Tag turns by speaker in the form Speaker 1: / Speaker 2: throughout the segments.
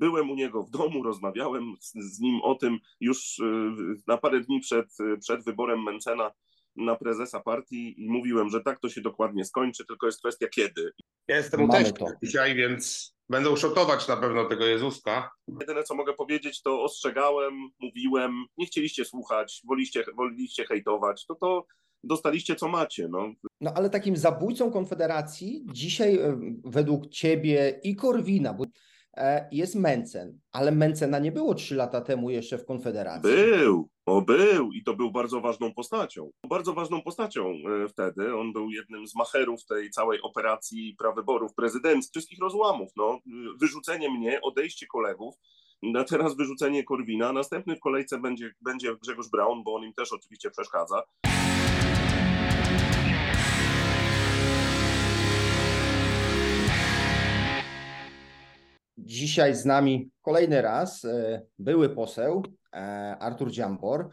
Speaker 1: byłem u niego w domu, rozmawiałem z, z nim o tym już y, na parę dni przed, przed wyborem Mencena na prezesa partii i mówiłem, że tak to się dokładnie skończy, tylko jest kwestia kiedy.
Speaker 2: Ja jestem u teściu dzisiaj, więc będą szotować na pewno tego Jezuska.
Speaker 1: Jedyne co mogę powiedzieć, to ostrzegałem, mówiłem, nie chcieliście słuchać, woliście, woliliście hejtować, to to dostaliście co macie. No.
Speaker 3: no ale takim zabójcą Konfederacji dzisiaj e, według ciebie i Korwina, bo jest Mencen, ale Mencena nie było trzy lata temu jeszcze w Konfederacji.
Speaker 1: Był, o był i to był bardzo ważną postacią. Bardzo ważną postacią e, wtedy. On był jednym z macherów tej całej operacji prawyborów prezydenckich, wszystkich rozłamów. No, wyrzucenie mnie, odejście kolegów, a teraz wyrzucenie Korwina. Następny w kolejce będzie, będzie Grzegorz Braun, bo on im też oczywiście przeszkadza.
Speaker 3: Dzisiaj z nami kolejny raz e, były poseł e, Artur Dziambor.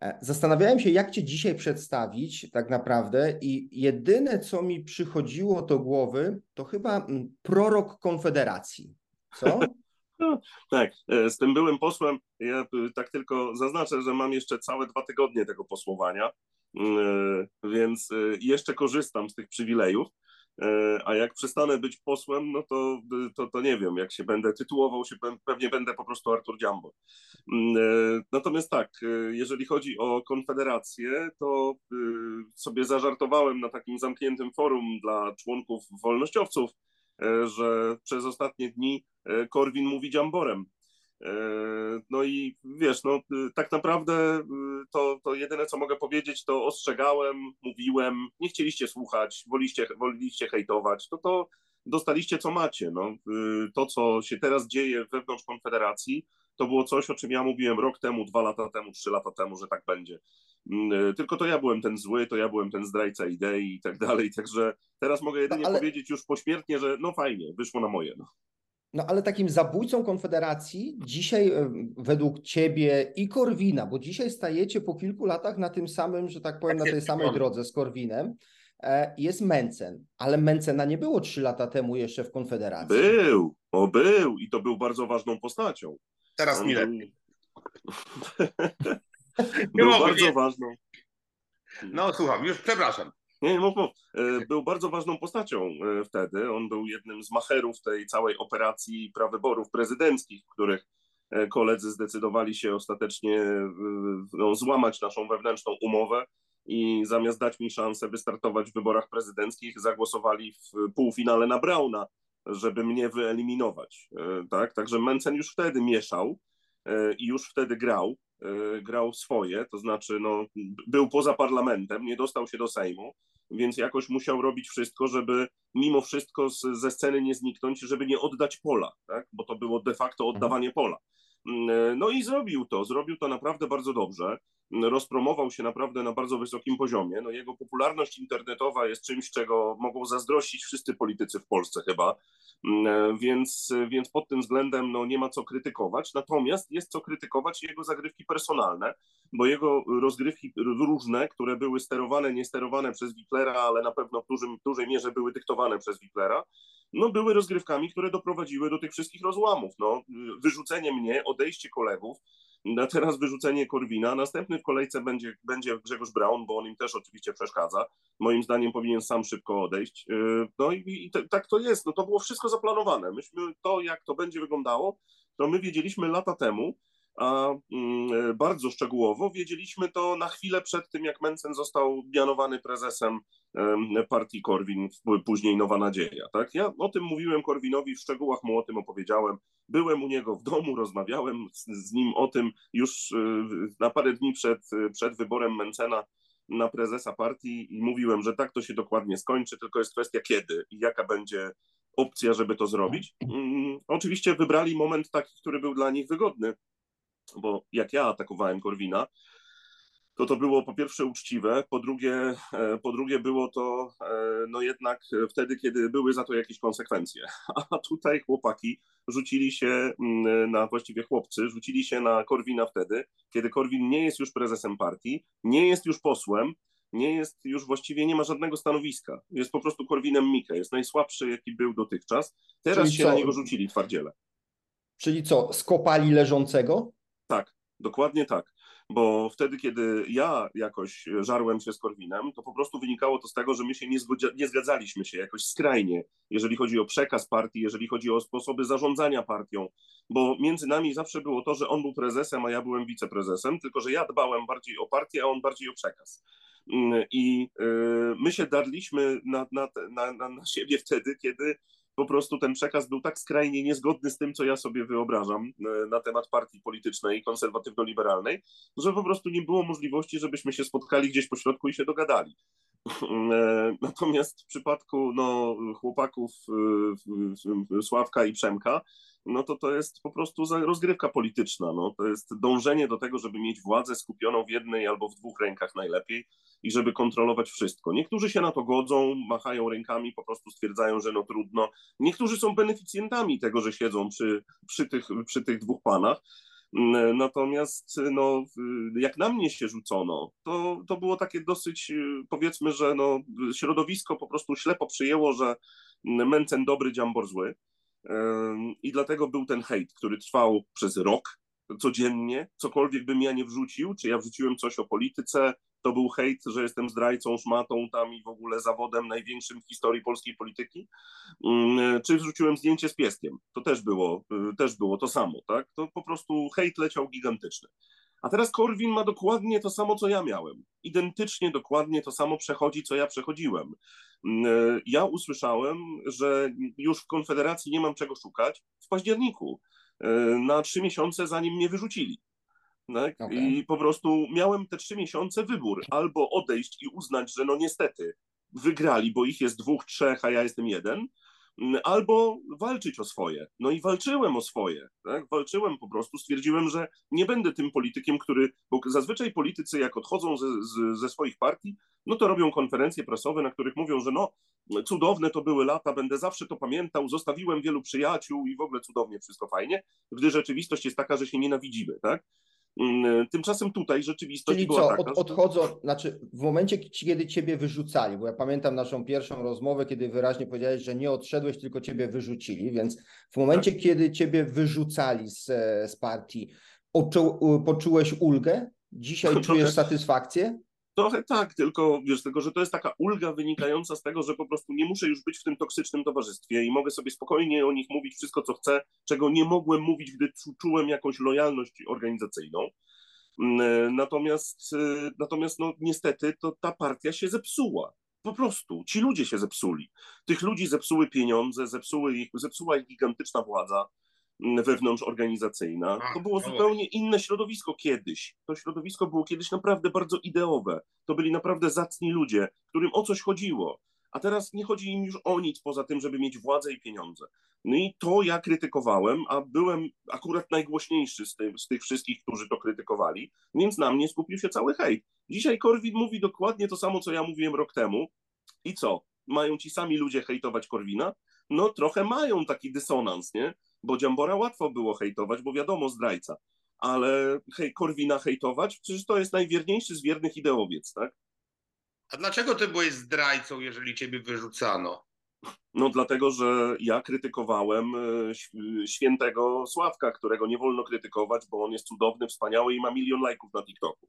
Speaker 3: E, zastanawiałem się, jak Cię dzisiaj przedstawić, tak naprawdę, i jedyne, co mi przychodziło do głowy, to chyba mm, prorok Konfederacji. Co?
Speaker 1: No, tak, z tym byłym posłem, ja tak tylko zaznaczę, że mam jeszcze całe dwa tygodnie tego posłowania, więc jeszcze korzystam z tych przywilejów. E, a jak przestanę być posłem, no to, to, to nie wiem, jak się będę tytułował, się pewnie będę po prostu Artur Dziambo. Mm, e, natomiast tak, e, jeżeli chodzi o Konfederację, to sobie zażartowałem na takim zamkniętym forum dla członków wolnościowców, że przez ostatnie dni Korwin mówi Dziamborem. E, no i wiesz, no tak naprawdę y, to, to jedyne, co mogę powiedzieć, to ostrzegałem, mówiłem, nie chcieliście słuchać, woliście, woliliście hejtować, to to dostaliście, co macie. No. Y, to, co się teraz dzieje wewnątrz Konfederacji, to było coś, o czym ja mówiłem rok temu, dwa lata temu, trzy lata temu, że tak będzie. Mm, y, tylko to ja byłem ten zły, to ja byłem ten zdrajca idei i tak dalej, także teraz mogę jedynie no, ale... powiedzieć już pośmiertnie, że no fajnie, wyszło na moje. No.
Speaker 3: No ale takim zabójcą Konfederacji dzisiaj według ciebie i Korwina, bo dzisiaj stajecie po kilku latach na tym samym, że tak powiem, na tej samej drodze z Korwinem, e, jest Mencen, ale Mencena nie było trzy lata temu jeszcze w Konfederacji.
Speaker 1: Był, o był i to był bardzo ważną postacią.
Speaker 2: Teraz mi lepiej.
Speaker 1: był bardzo ważną.
Speaker 2: No słucham, już przepraszam.
Speaker 1: Nie, nie mów, mów. E, był bardzo ważną postacią e, wtedy. On był jednym z macherów tej całej operacji prawyborów prezydenckich, w których e, koledzy zdecydowali się ostatecznie no, złamać naszą wewnętrzną umowę i zamiast dać mi szansę wystartować w wyborach prezydenckich, zagłosowali w półfinale na Brauna, żeby mnie wyeliminować. Tak? Także Mencen już wtedy mieszał i już wtedy grał. Y, grał swoje, to znaczy no, był poza parlamentem, nie dostał się do Sejmu, więc jakoś musiał robić wszystko, żeby mimo wszystko z, ze sceny nie zniknąć, żeby nie oddać pola, tak? bo to było de facto mhm. oddawanie pola. Mm, no i zrobił to, zrobił to naprawdę bardzo dobrze. Rozpromował się naprawdę na bardzo wysokim poziomie. No jego popularność internetowa jest czymś, czego mogą zazdrościć wszyscy politycy w Polsce chyba, mm, więc, więc pod tym względem no, nie ma co krytykować. Natomiast jest co krytykować jego zagrywki personalne, bo jego rozgrywki różne, które były sterowane, nie sterowane przez Wiklera, ale na pewno w, dużym, dużej mierze były dyktowane przez Wiklera, no były rozgrywkami, które doprowadziły do tych wszystkich rozłamów. No, wyrzucenie mnie, odejście kolegów, a teraz wyrzucenie Korwina. Następny w kolejce będzie, będzie Grzegorz Braun, bo on im też oczywiście przeszkadza. Moim zdaniem powinien sam szybko odejść. Yy, no i, i te, tak to jest. No to było wszystko zaplanowane. Myśmy to, jak to będzie wyglądało, to my wiedzieliśmy lata temu, a mm, bardzo szczegółowo wiedzieliśmy to na chwilę przed tym, jak Mencen został mianowany prezesem partii Korwin, później Nowa Nadzieja. Tak? Ja o tym mówiłem Korwinowi, w szczegółach mu o tym opowiedziałem. Byłem u niego w domu, rozmawiałem z, z nim o tym już y, na parę dni przed, przed wyborem Mencena na prezesa partii i mówiłem, że tak to się dokładnie skończy, tylko jest kwestia kiedy i jaka będzie opcja, żeby to zrobić. Mm, oczywiście wybrali moment taki, który był dla nich wygodny, bo jak ja atakowałem Korwina, to to było po pierwsze uczciwe, po drugie, e, po drugie było to e, no jednak wtedy, kiedy były za to jakieś konsekwencje. A tutaj chłopaki rzucili się mm, na, właściwie chłopcy, rzucili się na Korwina wtedy, kiedy Korwin nie jest już prezesem partii, nie jest już posłem, nie jest już właściwie, nie ma żadnego stanowiska. Jest po prostu Korwinem Mikke, jest najsłabszy, jaki był dotychczas. Teraz Czyli się co? na niego rzucili twardziele.
Speaker 3: Czyli co, skopali leżącego?
Speaker 1: Tak, dokładnie tak bo wtedy, kiedy ja jakoś żarłem się z Korwinem, to po prostu wynikało to z tego, że my się nie, nie zgadzaliśmy się jakoś skrajnie, jeżeli chodzi o przekaz partii, jeżeli chodzi o sposoby zarządzania partią, bo między nami zawsze było to, że on był prezesem, a ja byłem wiceprezesem, tylko że ja dbałem bardziej o partię, a on bardziej o przekaz. Mm, I y, my się darliśmy na, na, na, na siebie wtedy, kiedy po prostu ten przekaz był tak skrajnie niezgodny z tym, co ja sobie wyobrażam e, na temat partii politycznej konserwatywno-liberalnej, że po prostu nie było możliwości, żebyśmy się spotkali gdzieś po środku i się dogadali. E, natomiast w przypadku no, chłopaków e, Sławka i Przemka, no to to jest po prostu rozgrywka polityczna. No. To jest dążenie do tego, żeby mieć władzę skupioną w jednej albo w dwóch rękach najlepiej i żeby kontrolować wszystko. Niektórzy się na to godzą, machają rękami, po prostu stwierdzają, że no trudno. Niektórzy są beneficjentami tego, że siedzą przy, przy, tych, przy tych dwóch panach. Natomiast no, jak na mnie się rzucono, to, to było takie dosyć, powiedzmy, że no, środowisko po prostu ślepo przyjęło, że Mencen dobry, Dziambor zły. I dlatego był ten hejt, który trwał przez rok codziennie. Cokolwiek bym ja nie wrzucił, czy ja wrzuciłem coś o polityce, to był hejt, że jestem zdrajcą, szmatą tam i w ogóle zawodem największym w historii polskiej polityki. Mm, czy wrzuciłem zdjęcie z pieskiem? To też było, y, też było to samo, tak? To po prostu hejt leciał gigantyczny. A teraz Korwin ma dokładnie to samo, co ja miałem. Identycznie, dokładnie to samo przechodzi, co ja przechodziłem. Mm, ja usłyszałem, że już w Konfederacji nie mam czego szukać w październiku, y, na trzy miesiące, zanim mnie wyrzucili. Tak? Okay. I po prostu miałem te trzy miesiące wybór, albo odejść i uznać, że no niestety wygrali, bo ich jest dwóch, trzech, a ja jestem jeden, mm, albo walczyć o swoje. No i walczyłem o swoje. Tak? Walczyłem po prostu, stwierdziłem, że nie będę tym politykiem, który, bo zazwyczaj politycy jak odchodzą ze, z, ze swoich partii, no to robią konferencje prasowe, na których mówią, że no cudowne to były lata, będę zawsze to pamiętał, zostawiłem wielu przyjaciół i w ogóle cudownie, wszystko fajnie, gdy rzeczywistość jest taka, że się nienawidzimy, tak? Mm, tymczasem tutaj rzeczywistość
Speaker 3: Czyli
Speaker 1: była
Speaker 3: co,
Speaker 1: taka,
Speaker 3: od, odchodzą, znaczy w momencie, kiedy ciebie wyrzucali, bo ja pamiętam naszą pierwszą rozmowę, kiedy wyraźnie powiedziałeś, że nie odszedłeś, tylko ciebie wyrzucili, więc w momencie, tak. kiedy ciebie wyrzucali z, z partii, poczułeś ulgę? Dzisiaj czujesz satysfakcję?
Speaker 1: Trochę tak, tylko wiesz, tylko że to jest taka ulga wynikająca z tego, że po prostu nie muszę już być w tym toksycznym towarzystwie i mogę sobie spokojnie o nich mówić wszystko, co chcę, czego nie mogłem mówić, gdy czułem jakąś lojalność organizacyjną. Mm, e, natomiast, e, natomiast no, niestety to ta partia się zepsuła. Po prostu ci ludzie się zepsuli. Tych ludzi zepsuły pieniądze, zepsuły ich, zepsuła ich gigantyczna władza wewnątrzorganizacyjna. To było zupełnie inne środowisko kiedyś. To środowisko było kiedyś naprawdę bardzo ideowe. To byli naprawdę zacni ludzie, którym o coś chodziło. A teraz nie chodzi im już o nic poza tym, żeby mieć władzę i pieniądze. No i to ja krytykowałem, a byłem akurat najgłośniejszy z, tym, z tych wszystkich, którzy to krytykowali, więc na mnie skupił się cały hejt. Dzisiaj Korwin mówi dokładnie to samo, co ja mówiłem rok temu. I co? Mają ci sami ludzie hejtować Korwina? No trochę mają taki dysonans, nie? bo Dziambora łatwo było hejtować, bo wiadomo, zdrajca. Ale hej, Korwina hejtować? Przecież to jest najwierniejszy z wiernych ideowiec, tak?
Speaker 2: A dlaczego ty byłeś zdrajcą, jeżeli ciebie wyrzucano?
Speaker 1: No dlatego, że ja krytykowałem e, świętego Sławka, którego nie wolno krytykować, bo on jest cudowny, wspaniały i ma milion lajków na TikToku.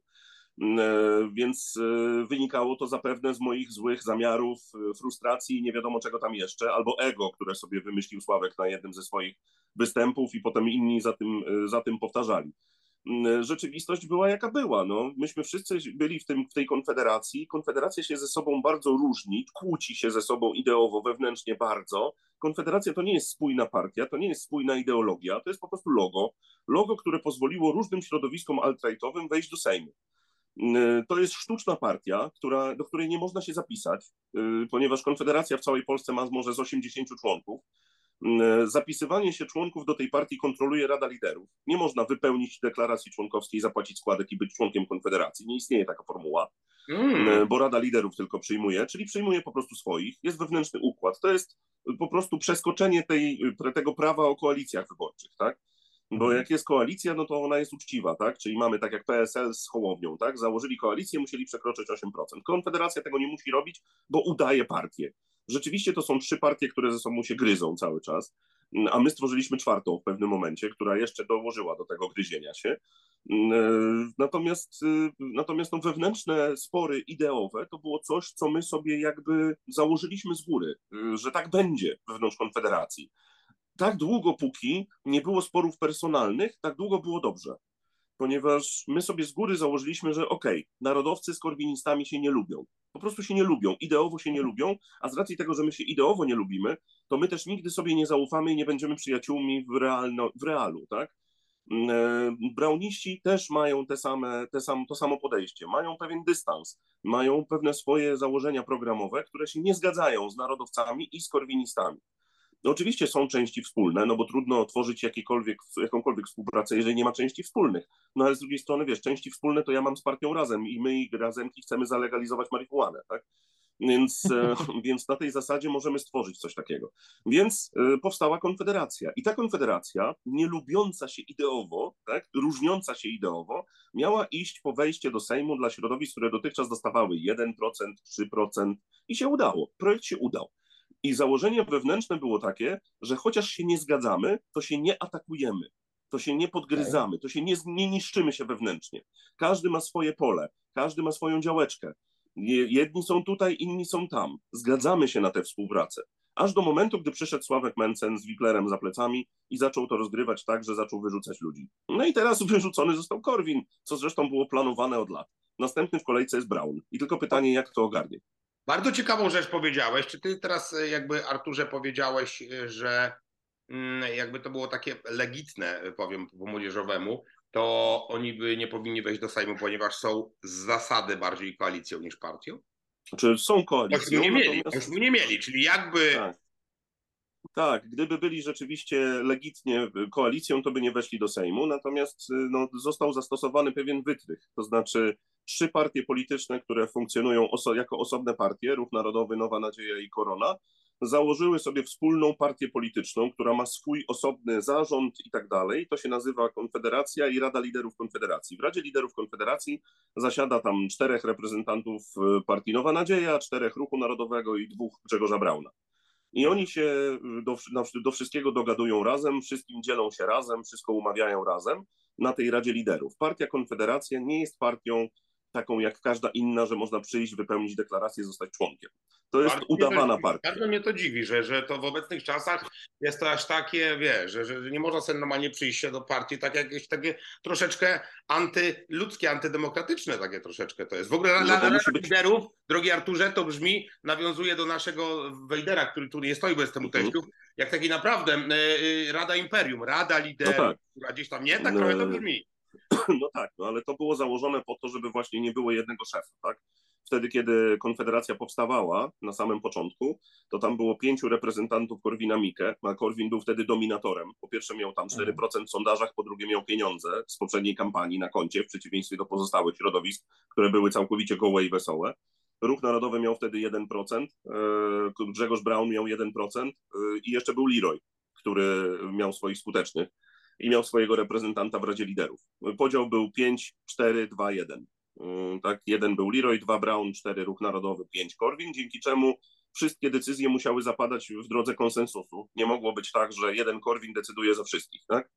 Speaker 1: E, więc e, wynikało to zapewne z moich złych zamiarów, e, frustracji, nie wiadomo czego tam jeszcze, albo ego, które sobie wymyślił Sławek na jednym ze swoich występów i potem inni za tym, za tym powtarzali. Rzeczywistość była jaka była. No, myśmy wszyscy byli w, tym, w tej konfederacji. Konfederacja się ze sobą bardzo różni, kłóci się ze sobą ideowo, wewnętrznie bardzo. Konfederacja to nie jest spójna partia, to nie jest spójna ideologia, to jest po prostu logo. Logo, które pozwoliło różnym środowiskom alt-rightowym wejść do Sejmu. Y, to jest sztuczna partia, która, do której nie można się zapisać, y, ponieważ Konfederacja w całej Polsce ma może z 80 członków. Y, zapisywanie się członków do tej partii kontroluje Rada Liderów. Nie można wypełnić deklaracji członkowskiej, zapłacić składek i być członkiem Konfederacji. Nie istnieje taka formuła, mm. bo Rada Liderów tylko przyjmuje, czyli przyjmuje po prostu swoich. Jest wewnętrzny układ. To jest po prostu przeskoczenie tej, tego prawa o koalicjach wyborczych, tak? Bo jak jest koalicja, no to ona jest uczciwa, tak? Czyli mamy tak jak PSL z Hołownią, tak? Założyli koalicję, musieli przekroczyć 8%. Konfederacja tego nie musi robić, bo udaje partię. Rzeczywiście to są trzy partie, które ze sobą się gryzą cały czas, a my stworzyliśmy czwartą w pewnym momencie, która jeszcze dołożyła do tego gryzienia się. Natomiast, natomiast no, wewnętrzne spory ideowe to było coś, co my sobie jakby założyliśmy z góry, że tak będzie wewnątrz Konfederacji. Tak długo, póki nie było sporów personalnych, tak długo było dobrze ponieważ my sobie z góry założyliśmy, że okej, okay, narodowcy z korwinistami się nie lubią. Po prostu się nie lubią, ideowo się nie lubią, a z racji tego, że my się ideowo nie lubimy, to my też nigdy sobie nie zaufamy i nie będziemy przyjaciółmi w, realno, w realu, tak? Mm, e, Browniści też mają te same, te sam, to samo podejście, mają pewien dystans, mają pewne swoje założenia programowe, które się nie zgadzają z narodowcami i z korwinistami. No oczywiście są części wspólne, no bo trudno tworzyć jakiekolwiek, jakąkolwiek współpracę, jeżeli nie ma części wspólnych. No ale z drugiej strony, wiesz, części wspólne to ja mam z partią Razem i my razem chcemy zalegalizować marihuanę, tak? Więc, e, więc na tej zasadzie możemy stworzyć coś takiego. Więc e, powstała Konfederacja. I ta Konfederacja, nie lubiąca się ideowo, tak, różniąca się ideowo, miała iść po wejście do Sejmu dla środowisk, które dotychczas dostawały 1%, 3% i się udało. Projekt się udał. I założenie wewnętrzne było takie, że chociaż się nie zgadzamy, to się nie atakujemy, to się nie podgryzamy, to się nie, nie niszczymy się wewnętrznie. Każdy ma swoje pole, każdy ma swoją działeczkę. Jedni są tutaj, inni są tam. Zgadzamy się na tę współpracę. Aż do momentu, gdy przyszedł Sławek Mencen z Wiklerem za plecami i zaczął to rozgrywać tak, że zaczął wyrzucać ludzi. No i teraz wyrzucony został Korwin, co zresztą było planowane od lat. Następny w kolejce jest Brown. I tylko pytanie, jak to ogarnie.
Speaker 2: Bardzo ciekawą rzecz powiedziałeś. Czy ty teraz e, jakby Arturze powiedziałeś, e, że mm, jakby to było takie legitne, e, powiem po młodzieżowemu, to oni by nie powinni wejść do Sejmu, ponieważ są z zasady bardziej koalicją niż partią?
Speaker 1: Czy są koalicją?
Speaker 2: Choćby nie mieli, natomiast... nie mieli, czyli jakby...
Speaker 1: Tak. Tak, gdyby byli rzeczywiście legitnie koalicją, to by nie weszli do Sejmu, natomiast no, został zastosowany pewien wytrych, to znaczy trzy partie polityczne, które funkcjonują oso jako osobne partie, Ruch Narodowy, Nowa Nadzieja i Korona, założyły sobie wspólną partię polityczną, która ma swój osobny zarząd i tak dalej. To się nazywa Konfederacja i Rada Liderów Konfederacji. W Radzie Liderów Konfederacji zasiada tam czterech reprezentantów e, partii Nowa Nadzieja, czterech Ruchu Narodowego i dwóch Grzegorza Brauna. I oni się do, do wszystkiego dogadują razem, wszystkim dzielą się razem, wszystko umawiają razem na tej Radzie Liderów. Partia Konfederacja nie jest partią taką jak każda inna, że można przyjść, wypełnić deklarację, zostać członkiem. To jest bardzo udawana
Speaker 2: to,
Speaker 1: partia.
Speaker 2: Bardzo mnie to dziwi, że, że to w obecnych czasach jest to aż takie, wiesz, że, że nie można sobie normalnie przyjść się do partii, tak jakieś takie troszeczkę antyludzkie, antydemokratyczne takie troszeczkę to jest. W ogóle dla no, być... liderów, drogi Arturze, to brzmi, nawiązuje do naszego Wejdera, który tu nie stoi, bo jestem u mhm. teściów, jak taki naprawdę y, Rada Imperium, Rada Liderów, no tak. która gdzieś tam, nie? Tak no, trochę to brzmi.
Speaker 1: No tak, no ale to było założone po to, żeby właśnie nie było jednego szefa, tak? Wtedy, kiedy Konfederacja powstawała na samym początku, to tam było pięciu reprezentantów Korwina Mikke, a Korwin był wtedy dominatorem. Po pierwsze miał tam 4% w sondażach, po drugie miał pieniądze z poprzedniej kampanii na koncie, w przeciwieństwie do pozostałych środowisk, które były całkowicie gołe i wesołe. Ruch Narodowy miał wtedy 1%, e, Grzegorz Braun miał 1% e, i jeszcze był Leroy, który miał swoich skutecznych i miał swojego reprezentanta w Radzie Liderów. Podział był 5, 4, 2, 1. Tak, jeden był Leroy, dwa Brown, cztery Ruch Narodowy, pięć Korwin, dzięki czemu wszystkie decyzje musiały zapadać w drodze konsensusu. Nie mogło być tak, że jeden Korwin decyduje za wszystkich, tak?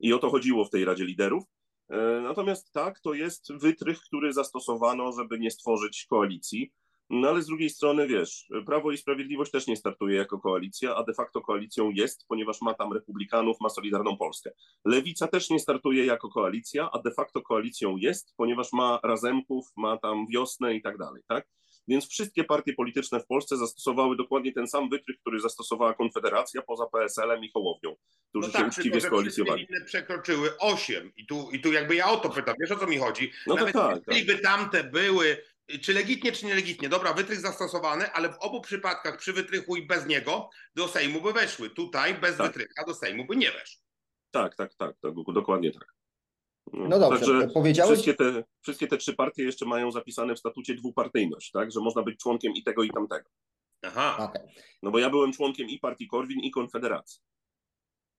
Speaker 1: I o to chodziło w tej Radzie Liderów. E, natomiast tak, to jest wytrych, który zastosowano, żeby nie stworzyć koalicji. No ale z drugiej strony, wiesz, Prawo i Sprawiedliwość też nie startuje jako koalicja, a de facto koalicją jest, ponieważ ma tam Republikanów, ma Solidarną Polskę. Lewica też nie startuje jako koalicja, a de facto koalicją jest, ponieważ ma Razemków, ma tam Wiosnę i tak dalej, tak? Więc wszystkie partie polityczne w Polsce zastosowały dokładnie ten sam wytrych, który zastosowała Konfederacja poza PSL-em i Hołownią, którzy no tak, się uczciwie skoalicjowali.
Speaker 2: inne przekroczyły 8 i tu, i tu jakby ja o to pytam, wiesz o co mi chodzi?
Speaker 1: No Nawet tak, tak,
Speaker 2: jeśli by tamte były czy legitnie, czy nielegitnie. Dobra, wytrych zastosowany, ale w obu przypadkach przy wytrychu i bez niego do Sejmu by weszły. Tutaj bez tak. wytrycha do Sejmu by nie weszły.
Speaker 1: Tak, tak, tak, tak dokładnie tak.
Speaker 3: No, no dobrze, Także powiedziałeś...
Speaker 1: Wszystkie te, wszystkie te trzy partie jeszcze mają zapisane w statucie dwupartyjność, tak, że można być członkiem i tego, i tamtego.
Speaker 2: Aha. Okay.
Speaker 1: No bo ja byłem członkiem i partii Korwin, i Konfederacji.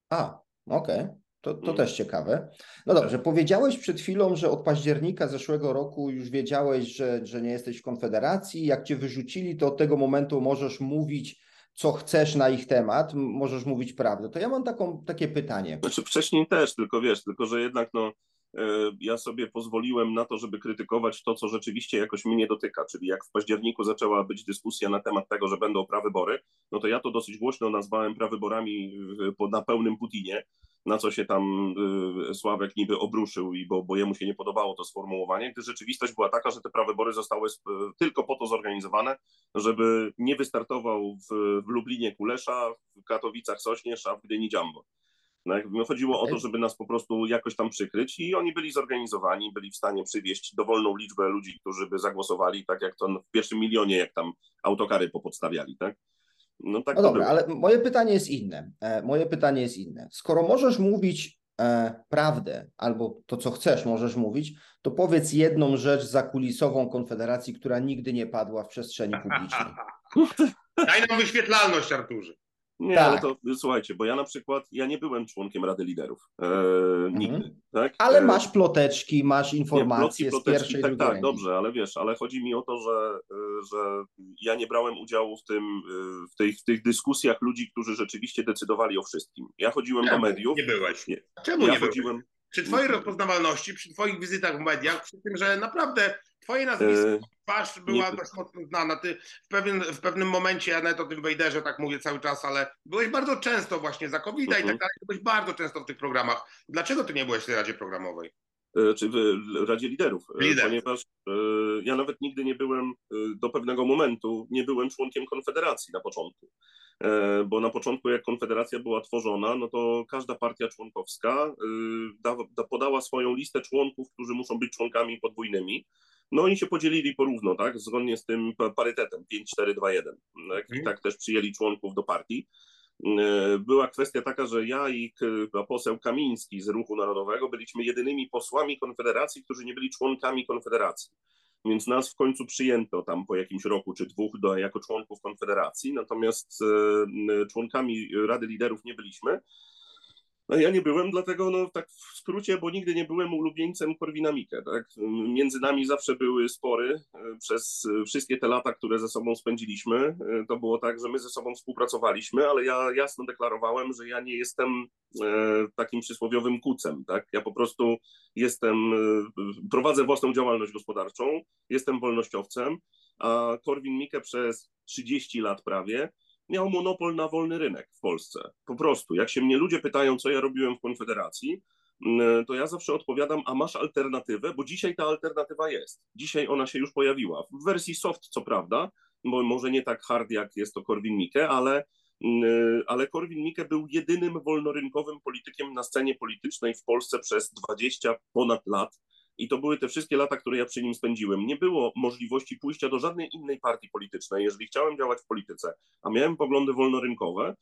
Speaker 3: A, okej. Okay. To, to mm. też ciekawe. No dobrze, powiedziałeś przed chwilą, że od października zeszłego roku już wiedziałeś, że, że nie jesteś w Konfederacji. Jak cię wyrzucili, to od tego momentu możesz mówić co chcesz na ich temat, możesz mówić prawdę. To ja mam taką, takie pytanie.
Speaker 1: Znaczy wcześniej też, tylko wiesz, tylko że jednak no, E, ja sobie pozwoliłem na to, żeby krytykować to, co rzeczywiście jakoś mnie dotyka. Czyli jak w październiku zaczęła być dyskusja na temat tego, że będą prawybory, no to ja to dosyć głośno nazwałem prawyborami na pełnym Putinie, na co się tam e, Sławek niby obruszył, i bo, bo jemu się nie podobało to sformułowanie, gdy rzeczywistość była taka, że te prawybory zostały tylko po to zorganizowane, żeby nie wystartował w, w Lublinie Kulesza, w Katowicach Sośnierz, a w Gdyni Dziambor. No chodziło o to, żeby nas po prostu jakoś tam przykryć i oni byli zorganizowani, byli w stanie przywieźć dowolną liczbę ludzi, którzy by zagłosowali, tak jak to w pierwszym milionie, jak tam autokary popodstawiali, tak?
Speaker 3: No, tak no dobra, ale moje pytanie jest inne. E, moje pytanie jest inne. Skoro możesz mówić e, prawdę albo to, co chcesz, możesz mówić, to powiedz jedną rzecz zakulisową Konfederacji, która nigdy nie padła w przestrzeni publicznej.
Speaker 2: Daj nam wyświetlalność, Arturze.
Speaker 1: Nie, tak. ale to słuchajcie, bo ja na przykład, ja nie byłem członkiem Rady Liderów. E, mhm. Nigdy. Tak?
Speaker 3: Ale e, masz ploteczki, masz informacje nie, plotki, z pierwszej
Speaker 1: Tak, tak, dobrze, ale wiesz, ale chodzi mi o to, że, e, że ja nie brałem udziału w, tym, e, w, tej, w tych dyskusjach ludzi, którzy rzeczywiście decydowali o wszystkim. Ja chodziłem
Speaker 2: Czemu
Speaker 1: do mediów.
Speaker 2: Nie byłeś. Nie. Czemu ja nie chodziłem? Byłeś? Przy twojej rozpoznawalności, przy twoich wizytach w mediach, przy tym, że naprawdę Twoje nazwisko, e, twarz była nie... dość mocno znana. Ty w, pewien, w pewnym momencie, ja nawet o tym Wejderze tak mówię cały czas, ale byłeś bardzo często właśnie za covid i tak mhm. dalej, byłeś bardzo często w tych programach. Dlaczego ty nie byłeś w tej Radzie Programowej?
Speaker 1: E, czy w Radzie Liderów, e, Lider. ponieważ ja nawet nigdy nie byłem, do pewnego momentu, nie byłem członkiem Konfederacji na początku. Bo na początku, jak Konfederacja była tworzona, no to każda partia członkowska podała swoją listę członków, którzy muszą być członkami podwójnymi. No oni się podzielili porówno, tak, zgodnie z tym parytetem 5-4-2-1. Tak? I mhm. tak też przyjęli członków do partii. E, była kwestia taka, że ja i poseł Kamiński z Ruchu Narodowego byliśmy jedynymi posłami Konfederacji, którzy nie byli członkami Konfederacji. Więc nas w końcu przyjęto tam po jakimś roku czy dwóch do, jako członków Konfederacji, natomiast e, członkami Rady Liderów nie byliśmy. No ja nie byłem, dlatego no tak w skrócie, bo nigdy nie byłem ulubieńcem Korwina Mikke, tak? Między nami zawsze były spory e, przez e, wszystkie te lata, które ze sobą spędziliśmy. E, to było tak, że my ze sobą współpracowaliśmy, ale ja jasno deklarowałem, że ja nie jestem takim przysłowiowym kucem, tak? Ja po prostu jestem, prowadzę własną działalność gospodarczą, jestem wolnościowcem, a Korwin Mikke przez 30 lat prawie miał monopol na wolny rynek w Polsce. Po prostu. Jak się mnie ludzie pytają, co ja robiłem w Konfederacji, mm, to ja zawsze odpowiadam, a masz alternatywę? Bo dzisiaj ta alternatywa jest. Dzisiaj ona się już pojawiła. W wersji soft, co prawda, bo może nie tak hard, jak jest to Korwin-Mikke, ale, mm, ale Korwin-Mikke był jedynym wolnorynkowym politykiem na scenie politycznej w Polsce przez 20 ponad lat i to były te wszystkie lata, które ja przy nim spędziłem. Nie było możliwości pójścia do żadnej innej partii politycznej. Jeżeli chciałem działać w polityce, a miałem poglądy wolnorynkowe,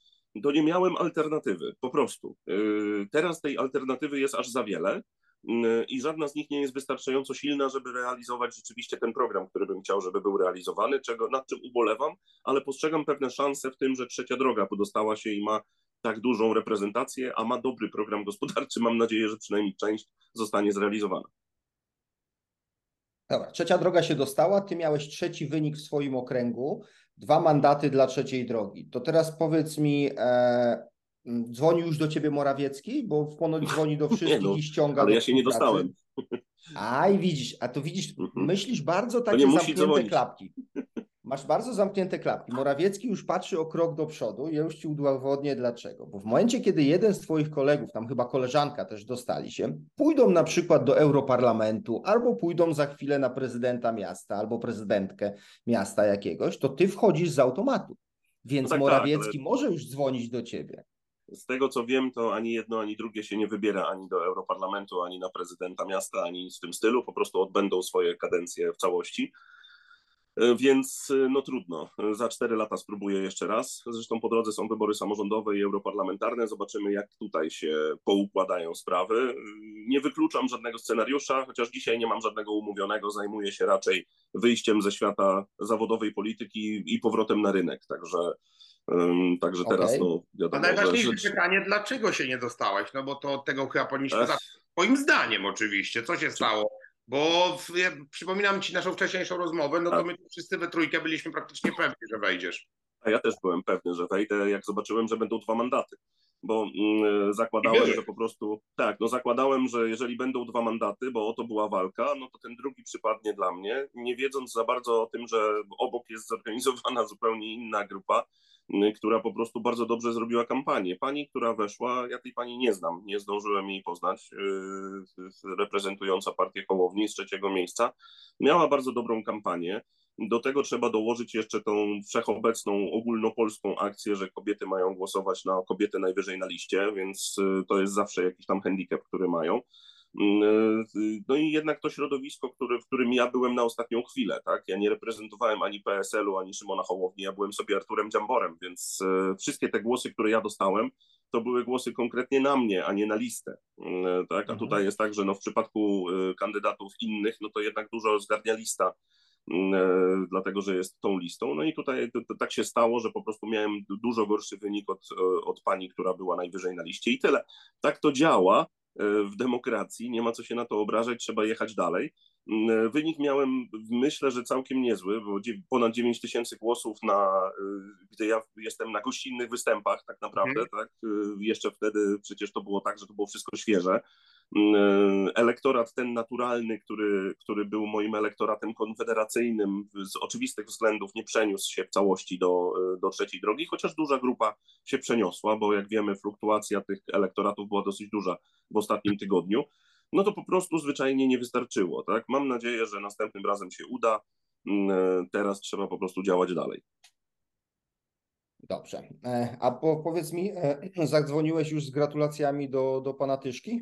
Speaker 1: to nie miałem alternatywy, po prostu. Yy, teraz tej alternatywy jest aż za wiele yy, i żadna z nich nie jest wystarczająco silna, żeby realizować rzeczywiście ten program, który bym chciał, żeby był realizowany, czego, nad czym ubolewam, ale postrzegam pewne szanse w tym, że Trzecia Droga podostała się i ma tak dużą reprezentację, a ma dobry program gospodarczy. Mam nadzieję, że przynajmniej część zostanie zrealizowana.
Speaker 3: Dobra, trzecia droga się dostała, ty miałeś trzeci wynik w swoim okręgu, dwa mandaty dla trzeciej drogi. To teraz powiedz mi, e, dzwoni już do ciebie Morawiecki, bo ponoć dzwoni do wszystkich no, i ściąga.
Speaker 1: Ale ja się nie dostałem.
Speaker 3: A i widzisz, a to widzisz, mhm. myślisz bardzo takie zamknięte klapki. Masz bardzo zamknięte klapki. Morawiecki już patrzy o krok do przodu i ja już ci udowodnię dlaczego. Bo w momencie, kiedy jeden z twoich kolegów, tam chyba koleżanka też dostali się, pójdą na przykład do Europarlamentu albo pójdą za chwilę na prezydenta miasta albo prezydentkę miasta jakiegoś, to ty wchodzisz z automatu. Więc no tak, Morawiecki tak, może już dzwonić do ciebie.
Speaker 1: Z tego co wiem, to ani jedno, ani drugie się nie wybiera ani do Europarlamentu, ani na prezydenta miasta, ani w tym stylu. Po prostu odbędą swoje kadencje w całości. E, więc e, no trudno. Za cztery lata spróbuję jeszcze raz. Zresztą po drodze są wybory samorządowe i europarlamentarne. Zobaczymy, jak tutaj się poukładają sprawy. E, nie wykluczam żadnego scenariusza, chociaż dzisiaj nie mam żadnego umówionego. Zajmuję się raczej wyjściem ze świata zawodowej polityki i powrotem na rynek. Także. Także okay. teraz no,
Speaker 2: wiadomo, A najważniejsze że... pytanie, dlaczego się nie dostałeś? No bo to tego chyba powinniśmy zacząć. Moim zdaniem oczywiście, co się stało? Bo ja przypominam ci naszą wcześniejszą rozmowę, no to my wszyscy we trójkę byliśmy praktycznie pewni, że wejdziesz.
Speaker 1: A ja też byłem pewny, że wejdę, jak zobaczyłem, że będą dwa mandaty. Bo mm, zakładałem, że po prostu tak, no zakładałem, że jeżeli będą dwa mandaty, bo oto była walka, no to ten drugi przypadnie dla mnie, nie wiedząc za bardzo o tym, że obok jest zorganizowana zupełnie inna grupa, która po prostu bardzo dobrze zrobiła kampanię. Pani, która weszła, ja tej pani nie znam, nie zdążyłem jej poznać, yy, reprezentująca partię Hołowni z trzeciego miejsca, miała bardzo dobrą kampanię. Do tego trzeba dołożyć jeszcze tą wszechobecną ogólnopolską akcję, że kobiety mają głosować na kobietę najwyżej na liście, więc y, to jest zawsze jakiś tam handicap, który mają. Y, no i jednak to środowisko, który, w którym ja byłem na ostatnią chwilę, tak? Ja nie reprezentowałem ani PSL-u, ani Szymona Hołowni, ja byłem sobie Arturem Dziamborem, więc y, wszystkie te głosy, które ja dostałem, to były głosy konkretnie na mnie, a nie na listę. Mm, tak? A mhm. tutaj jest tak, że no w przypadku kandydatów innych, no to jednak dużo zgarnia lista dlatego że jest tą listą. No i tutaj tak się stało, że po prostu miałem dużo gorszy wynik od, od pani, która była najwyżej na liście i tyle. Tak to działa w demokracji, nie ma co się na to obrażać, trzeba jechać dalej. Mm, wynik miałem, myślę, że całkiem niezły, bo ponad 9 tysięcy głosów na, gdy ja jestem na gościnnych występach tak naprawdę, hmm. tak, jeszcze wtedy przecież to było tak, że to było wszystko świeże, Mm, elektorat ten naturalny, który, który był moim elektoratem konfederacyjnym, z oczywistych względów nie przeniósł się w całości do, do trzeciej drogi, chociaż duża grupa się przeniosła, bo jak wiemy, fluktuacja tych elektoratów była dosyć duża w ostatnim tygodniu. No to po prostu zwyczajnie nie wystarczyło. Tak? Mam nadzieję, że następnym razem się uda. Mm, teraz trzeba po prostu działać dalej.
Speaker 3: Dobrze. E, a po, powiedz mi, e, zadzwoniłeś już z gratulacjami do, do pana Tyszki?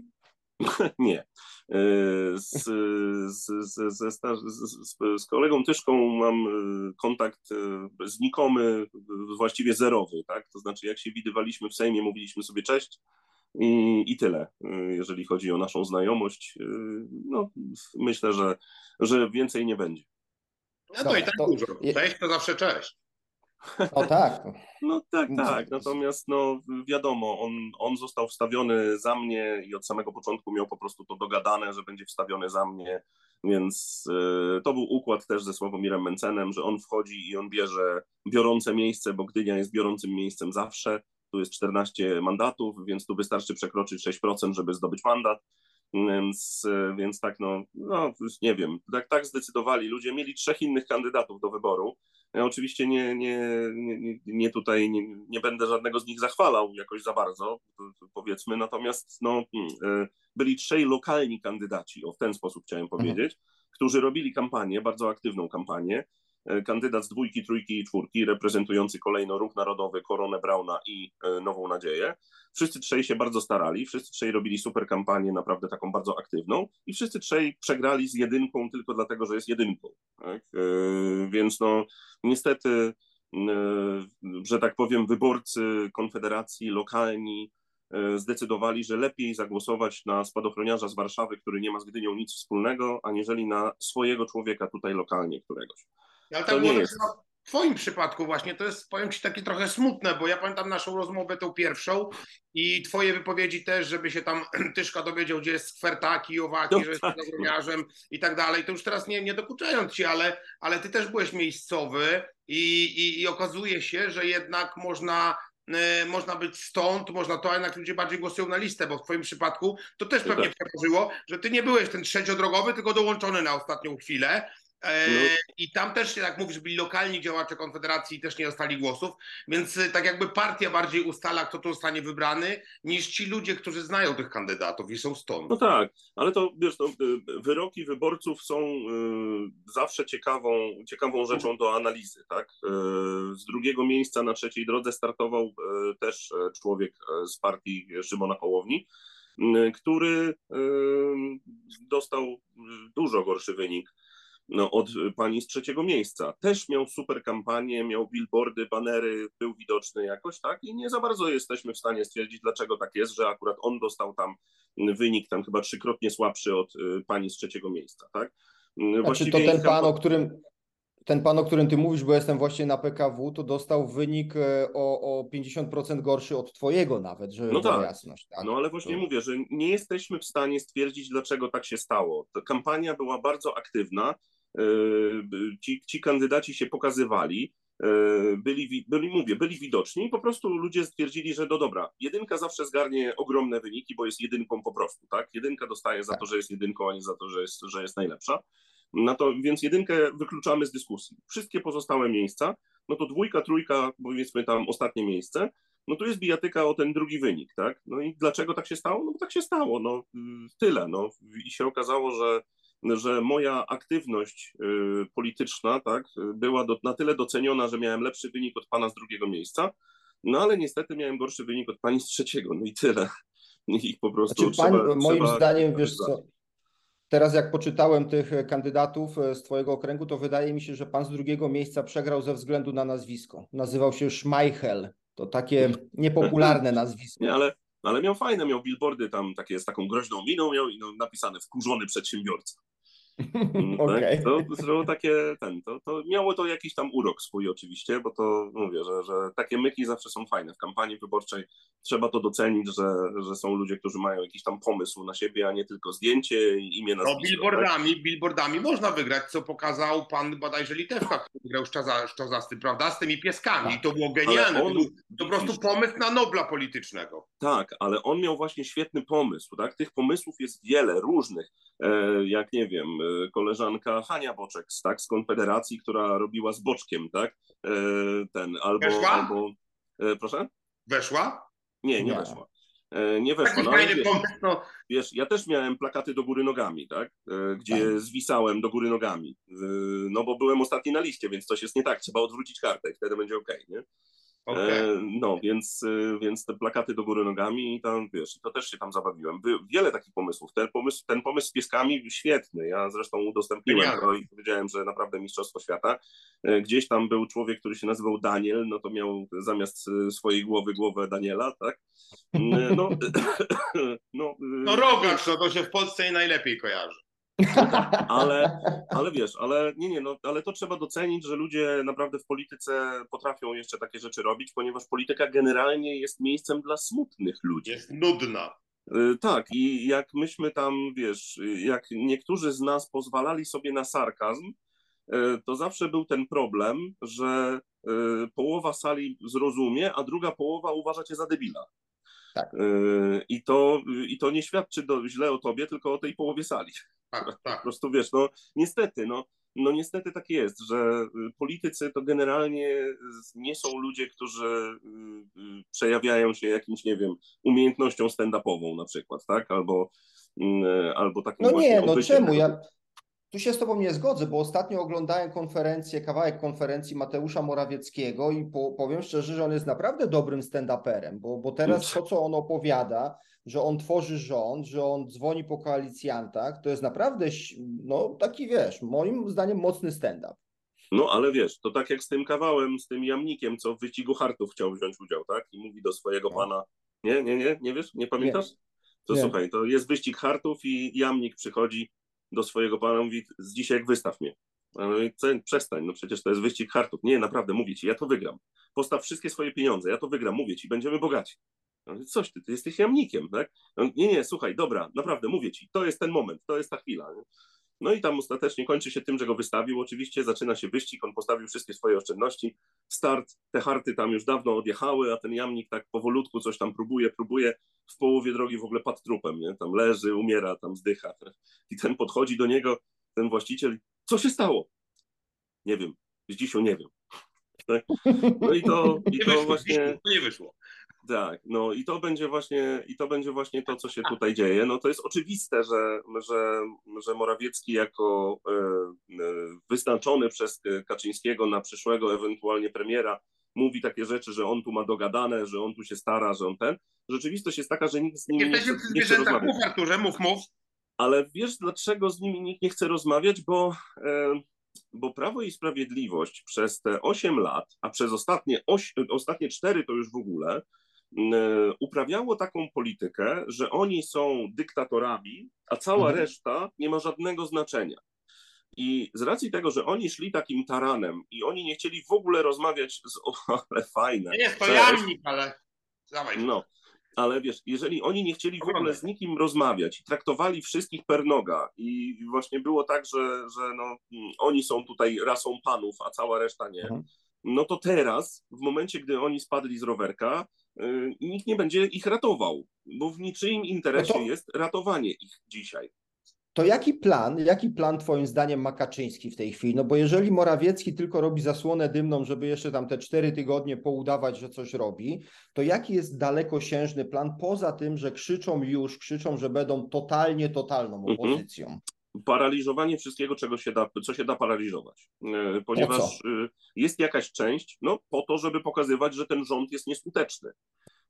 Speaker 1: Nie. E, z, z, z, z, z, kolegą Tyszką mam e, kontakt e, znikomy, właściwie zerowy, tak? To znaczy, jak się widywaliśmy w Sejmie, mówiliśmy sobie cześć i, i tyle, jeżeli chodzi o naszą znajomość. No, myślę, że, że więcej nie będzie.
Speaker 2: No to i tak to... dużo. Cześć to zawsze cześć.
Speaker 3: O tak.
Speaker 1: No tak, tak. Natomiast no wiadomo, on, on został wstawiony za mnie i od samego początku miał po prostu to dogadane, że będzie wstawiony za mnie. Więc y, to był układ też ze Sławomirem Mencenem, że on wchodzi i on bierze biorące miejsce, bo Gdynia jest biorącym miejscem zawsze. Tu jest 14 mandatów, więc tu wystarczy przekroczyć 6%, żeby zdobyć mandat. Więc, więc tak, no, no nie wiem, tak, tak zdecydowali. Ludzie mieli trzech innych kandydatów do wyboru. Ja oczywiście nie, nie, nie, nie tutaj nie, nie będę żadnego z nich zachwalał jakoś za bardzo, powiedzmy, natomiast no, mm, e, byli trzej lokalni kandydaci, o w ten sposób chciałem powiedzieć, mhm. którzy robili kampanię, bardzo aktywną kampanię. E, kandydat z dwójki, trójki i czwórki, reprezentujący kolejno Ruch Narodowy, Koronę Brauna i e, Nową Nadzieję. Wszyscy trzej się bardzo starali, wszyscy trzej robili super kampanię, naprawdę taką bardzo aktywną i wszyscy trzej przegrali z jedynką tylko dlatego, że jest jedynką. Tak? E, więc no niestety, że tak powiem, wyborcy Konfederacji lokalni zdecydowali, że lepiej zagłosować na spadochroniarza z Warszawy, który nie ma z Gdynią nic wspólnego, aniżeli na swojego człowieka tutaj lokalnie któregoś.
Speaker 2: Ale tak nie jest. W Twoim przypadku właśnie to jest, powiem Ci, takie trochę smutne, bo ja pamiętam naszą rozmowę tą pierwszą i Twoje wypowiedzi też, żeby się tam Tyszka dowiedział, gdzie jest skwertaki, owaki, no, że jest tak. zagroniarzem i tak dalej. To już teraz nie, nie dokuczając Ci, ale, ale Ty też byłeś miejscowy i, i, i okazuje się, że jednak można e, można być stąd, można to, a jednak ludzie bardziej głosują na listę, bo w Twoim przypadku to też pewnie tak. przełożyło, że Ty nie byłeś ten trzeciodrogowy, tylko dołączony na ostatnią chwilę no. I tam też, jak mówisz, byli lokalni działacze Konfederacji i też nie dostali głosów, więc e, tak jakby partia bardziej ustala, kto tu zostanie wybrany, niż ci ludzie, którzy znają tych kandydatów i są stąd.
Speaker 1: No tak, ale to wiesz, to, e, wyroki wyborców są zawsze ciekawą, ciekawą rzeczą do analizy. Tak? z drugiego miejsca na trzeciej drodze startował też człowiek z partii Szymona Hołowni, który dostał dużo gorszy wynik no, od pani z trzeciego miejsca. Też miał super kampanię, miał billboardy, banery, był widoczny jakoś, tak? I nie za bardzo jesteśmy w stanie stwierdzić, dlaczego tak jest, że akurat on dostał tam wynik tam chyba trzykrotnie słabszy od y, pani z trzeciego miejsca, tak?
Speaker 3: Właściwie znaczy to ten pan, o którym ten pan, o którym ty mówisz, bo jestem właśnie na PKW, to dostał wynik e, o, o 50% gorszy od twojego nawet, żeby no tak. jasność.
Speaker 1: Tak? No ale właśnie to... mówię, że nie jesteśmy w stanie stwierdzić, dlaczego tak się stało. Ta kampania była bardzo aktywna, ci, ci kandydaci się pokazywali. byli, byli, mówię, byli widoczni i po prostu ludzie stwierdzili, że no dobra, jedynka zawsze zgarnie ogromne wyniki, bo jest jedynką po prostu, tak? Jedynka dostaje za to, że jest jedynką, a nie za to, że jest, że jest najlepsza. No to więc jedynkę wykluczamy z dyskusji. Wszystkie pozostałe miejsca, no to dwójka, trójka, powiedzmy tam ostatnie miejsce, no tu jest bijatyka o ten drugi wynik, tak? No i dlaczego tak się stało? No bo tak się stało, no tyle, no i się okazało, że że moja aktywność y, polityczna tak, była do, na tyle doceniona, że miałem lepszy wynik od pana z drugiego miejsca, no ale niestety miałem gorszy wynik od pani z trzeciego, no i tyle. I po prostu
Speaker 3: znaczy,
Speaker 1: trzeba,
Speaker 3: pan, Moim trzeba... zdaniem, wiesz co, teraz jak poczytałem tych kandydatów e, z twojego okręgu, to wydaje mi się, że pan z drugiego miejsca przegrał ze względu na nazwisko. Nazywał się Schmeichel. To takie niepopularne nazwisko.
Speaker 1: Nie, ale, ale miał fajne, miał billboardy tam takie z taką groźną miną, miał no, napisane wkurzony przedsiębiorca. Okay. tak? To, to takie, ten, to, to miało to jakiś tam urok swój oczywiście, bo to mówię, że, że takie myki zawsze są fajne. W kampanii wyborczej trzeba to docenić, że, że są ludzie, którzy mają jakiś tam pomysł na siebie, a nie tylko zdjęcie i imię na
Speaker 2: No billboardami, tak? billboardami można wygrać, co pokazał pan bodajże Litewka, który grał Szczazasty, prawda, z tymi pieskami i to było genialne. On, to był to po prostu pomysł na Nobla politycznego.
Speaker 1: Tak, ale on miał właśnie świetny pomysł, tak? Tych pomysłów jest wiele, różnych, e, jak nie wiem, koleżanka Hania Boczek tak, z Konfederacji, która robiła z Boczkiem, tak? E, ten, albo,
Speaker 2: weszła?
Speaker 1: albo e, proszę?
Speaker 2: Weszła?
Speaker 1: Nie, nie, nie. weszła. E, nie weszła. No, wiesz, no. wiesz, ja też miałem plakaty do góry nogami, tak? Gdzie tak. zwisałem do góry nogami. No bo byłem ostatni na liście, więc coś jest nie tak. Trzeba odwrócić kartę i wtedy będzie ok, nie? Okay. No, więc, y, więc te plakaty do góry nogami i tam, wiesz, to też się tam zabawiłem. Wiele takich pomysłów. Ten pomysł, ten pomysł z pieskami świetny. Ja zresztą udostępniłem to i powiedziałem, że naprawdę Mistrzostwo Świata. E, gdzieś tam był człowiek, który się nazywał Daniel, no to miał zamiast swojej głowy głowę Daniela, tak?
Speaker 2: Mm, no, no, no Rogacz, no to się w Polsce najlepiej kojarzy.
Speaker 1: Ale, ale wiesz, ale nie, nie, no, ale to trzeba docenić, że ludzie naprawdę w polityce potrafią jeszcze takie rzeczy robić, ponieważ polityka generalnie jest miejscem dla smutnych ludzi.
Speaker 2: Jest nudna.
Speaker 1: Y, tak, i jak myśmy tam, wiesz, jak niektórzy z nas pozwalali sobie na sarkazm, y, to zawsze był ten problem, że y, połowa sali zrozumie, a druga połowa uważa cię za debila. Tak. I, to, I to nie świadczy do, źle o tobie, tylko o tej połowie sali. Tak, tak. Po prostu wiesz, no niestety, no, no niestety tak jest, że y, politycy to generalnie nie są ludzie, którzy y, y, przejawiają się jakimś, nie wiem, umiejętnością stand-upową na przykład, tak? Albo, albo takim
Speaker 3: No nie, no czemu? Ja tu się z Tobą nie zgodzę, bo ostatnio oglądałem konferencję, kawałek konferencji Mateusza Morawieckiego i po, powiem szczerze, że on jest naprawdę dobrym stand-uperem, bo, bo teraz to, co on opowiada, że on tworzy rząd, że on dzwoni po koalicjantach, to jest naprawdę, no taki wiesz, moim zdaniem mocny stand-up.
Speaker 1: No ale wiesz, to tak jak z tym kawałem, z tym jamnikiem, co w wyścigu hartów chciał wziąć udział, tak? I mówi do swojego no. pana, nie, nie, nie, nie wiesz, nie pamiętasz? To nie. słuchaj, to jest wyścig hartów i jamnik przychodzi do swojego pana, mówi, z dzisiaj jak wystaw mnie. Przestań, no przecież to jest wyścig hartów. Nie, naprawdę, mówię ci, ja to wygram. Postaw wszystkie swoje pieniądze, ja to wygram, mówię ci, będziemy bogaci. Coś ty, ty jesteś jamnikiem, tak? Nie, nie, słuchaj, dobra, naprawdę, mówię ci, to jest ten moment, to jest ta chwila. Nie? No i tam ostatecznie kończy się tym, że go wystawił. Oczywiście zaczyna się wyścig, on postawił wszystkie swoje oszczędności. Start, te harty tam już dawno odjechały, a ten jamnik tak powolutku coś tam próbuje, próbuje. W połowie drogi w ogóle padł trupem, nie? Tam leży, umiera, tam zdycha. I ten podchodzi do niego, ten właściciel, co się stało? Nie wiem, z dzisiaj nie wiem. Tak? No i to, i to właśnie.
Speaker 2: Nie wyszło.
Speaker 1: Tak, no i to będzie właśnie, i to będzie właśnie to, co się tutaj dzieje. No to jest oczywiste, że, że, że Morawiecki jako e, e, wyznaczony przez Kaczyńskiego na przyszłego ewentualnie premiera mówi takie rzeczy, że on tu ma dogadane, że on tu się stara, że on ten. Rzeczywistość jest taka, że nikt z nimi nie, chce, nie chce rozmawiać.
Speaker 2: Mów Arturze, mów, mów.
Speaker 1: Ale wiesz, dlaczego z nimi nikt nie chce rozmawiać? Bo, e, bo Prawo i Sprawiedliwość przez te 8 lat, a przez ostatnie, 8, ostatnie 4 to już w ogóle, uprawiało taką politykę, że oni są dyktatorami, a cała mhm. reszta nie ma żadnego znaczenia. I z racji tego, że oni szli takim taranem i oni nie chcieli w ogóle rozmawiać z. O, ale fajne.
Speaker 2: Nie jest to jamnik, ale. Dawaj.
Speaker 1: No, ale wiesz, jeżeli oni nie chcieli w ogóle z nikim rozmawiać i traktowali wszystkich per noga i właśnie było tak, że, że no, oni są tutaj rasą panów, a cała reszta nie, mhm no to teraz, w momencie, gdy oni spadli z rowerka, nikt nie będzie ich ratował, bo w niczyim interesie no to... jest ratowanie ich dzisiaj
Speaker 3: to jaki plan, jaki plan Twoim zdaniem ma Kaczyński w tej chwili? No bo jeżeli Morawiecki tylko robi zasłonę dymną, żeby jeszcze tam te cztery tygodnie poudawać, że coś robi, to jaki jest dalekosiężny plan poza tym, że krzyczą już, krzyczą, że będą totalnie, totalną mhm. opozycją?
Speaker 1: Paraliżowanie wszystkiego, czego się da, co się da paraliżować. E, ponieważ e, jest jakaś część, no po to, żeby pokazywać, że ten rząd jest nieskuteczny.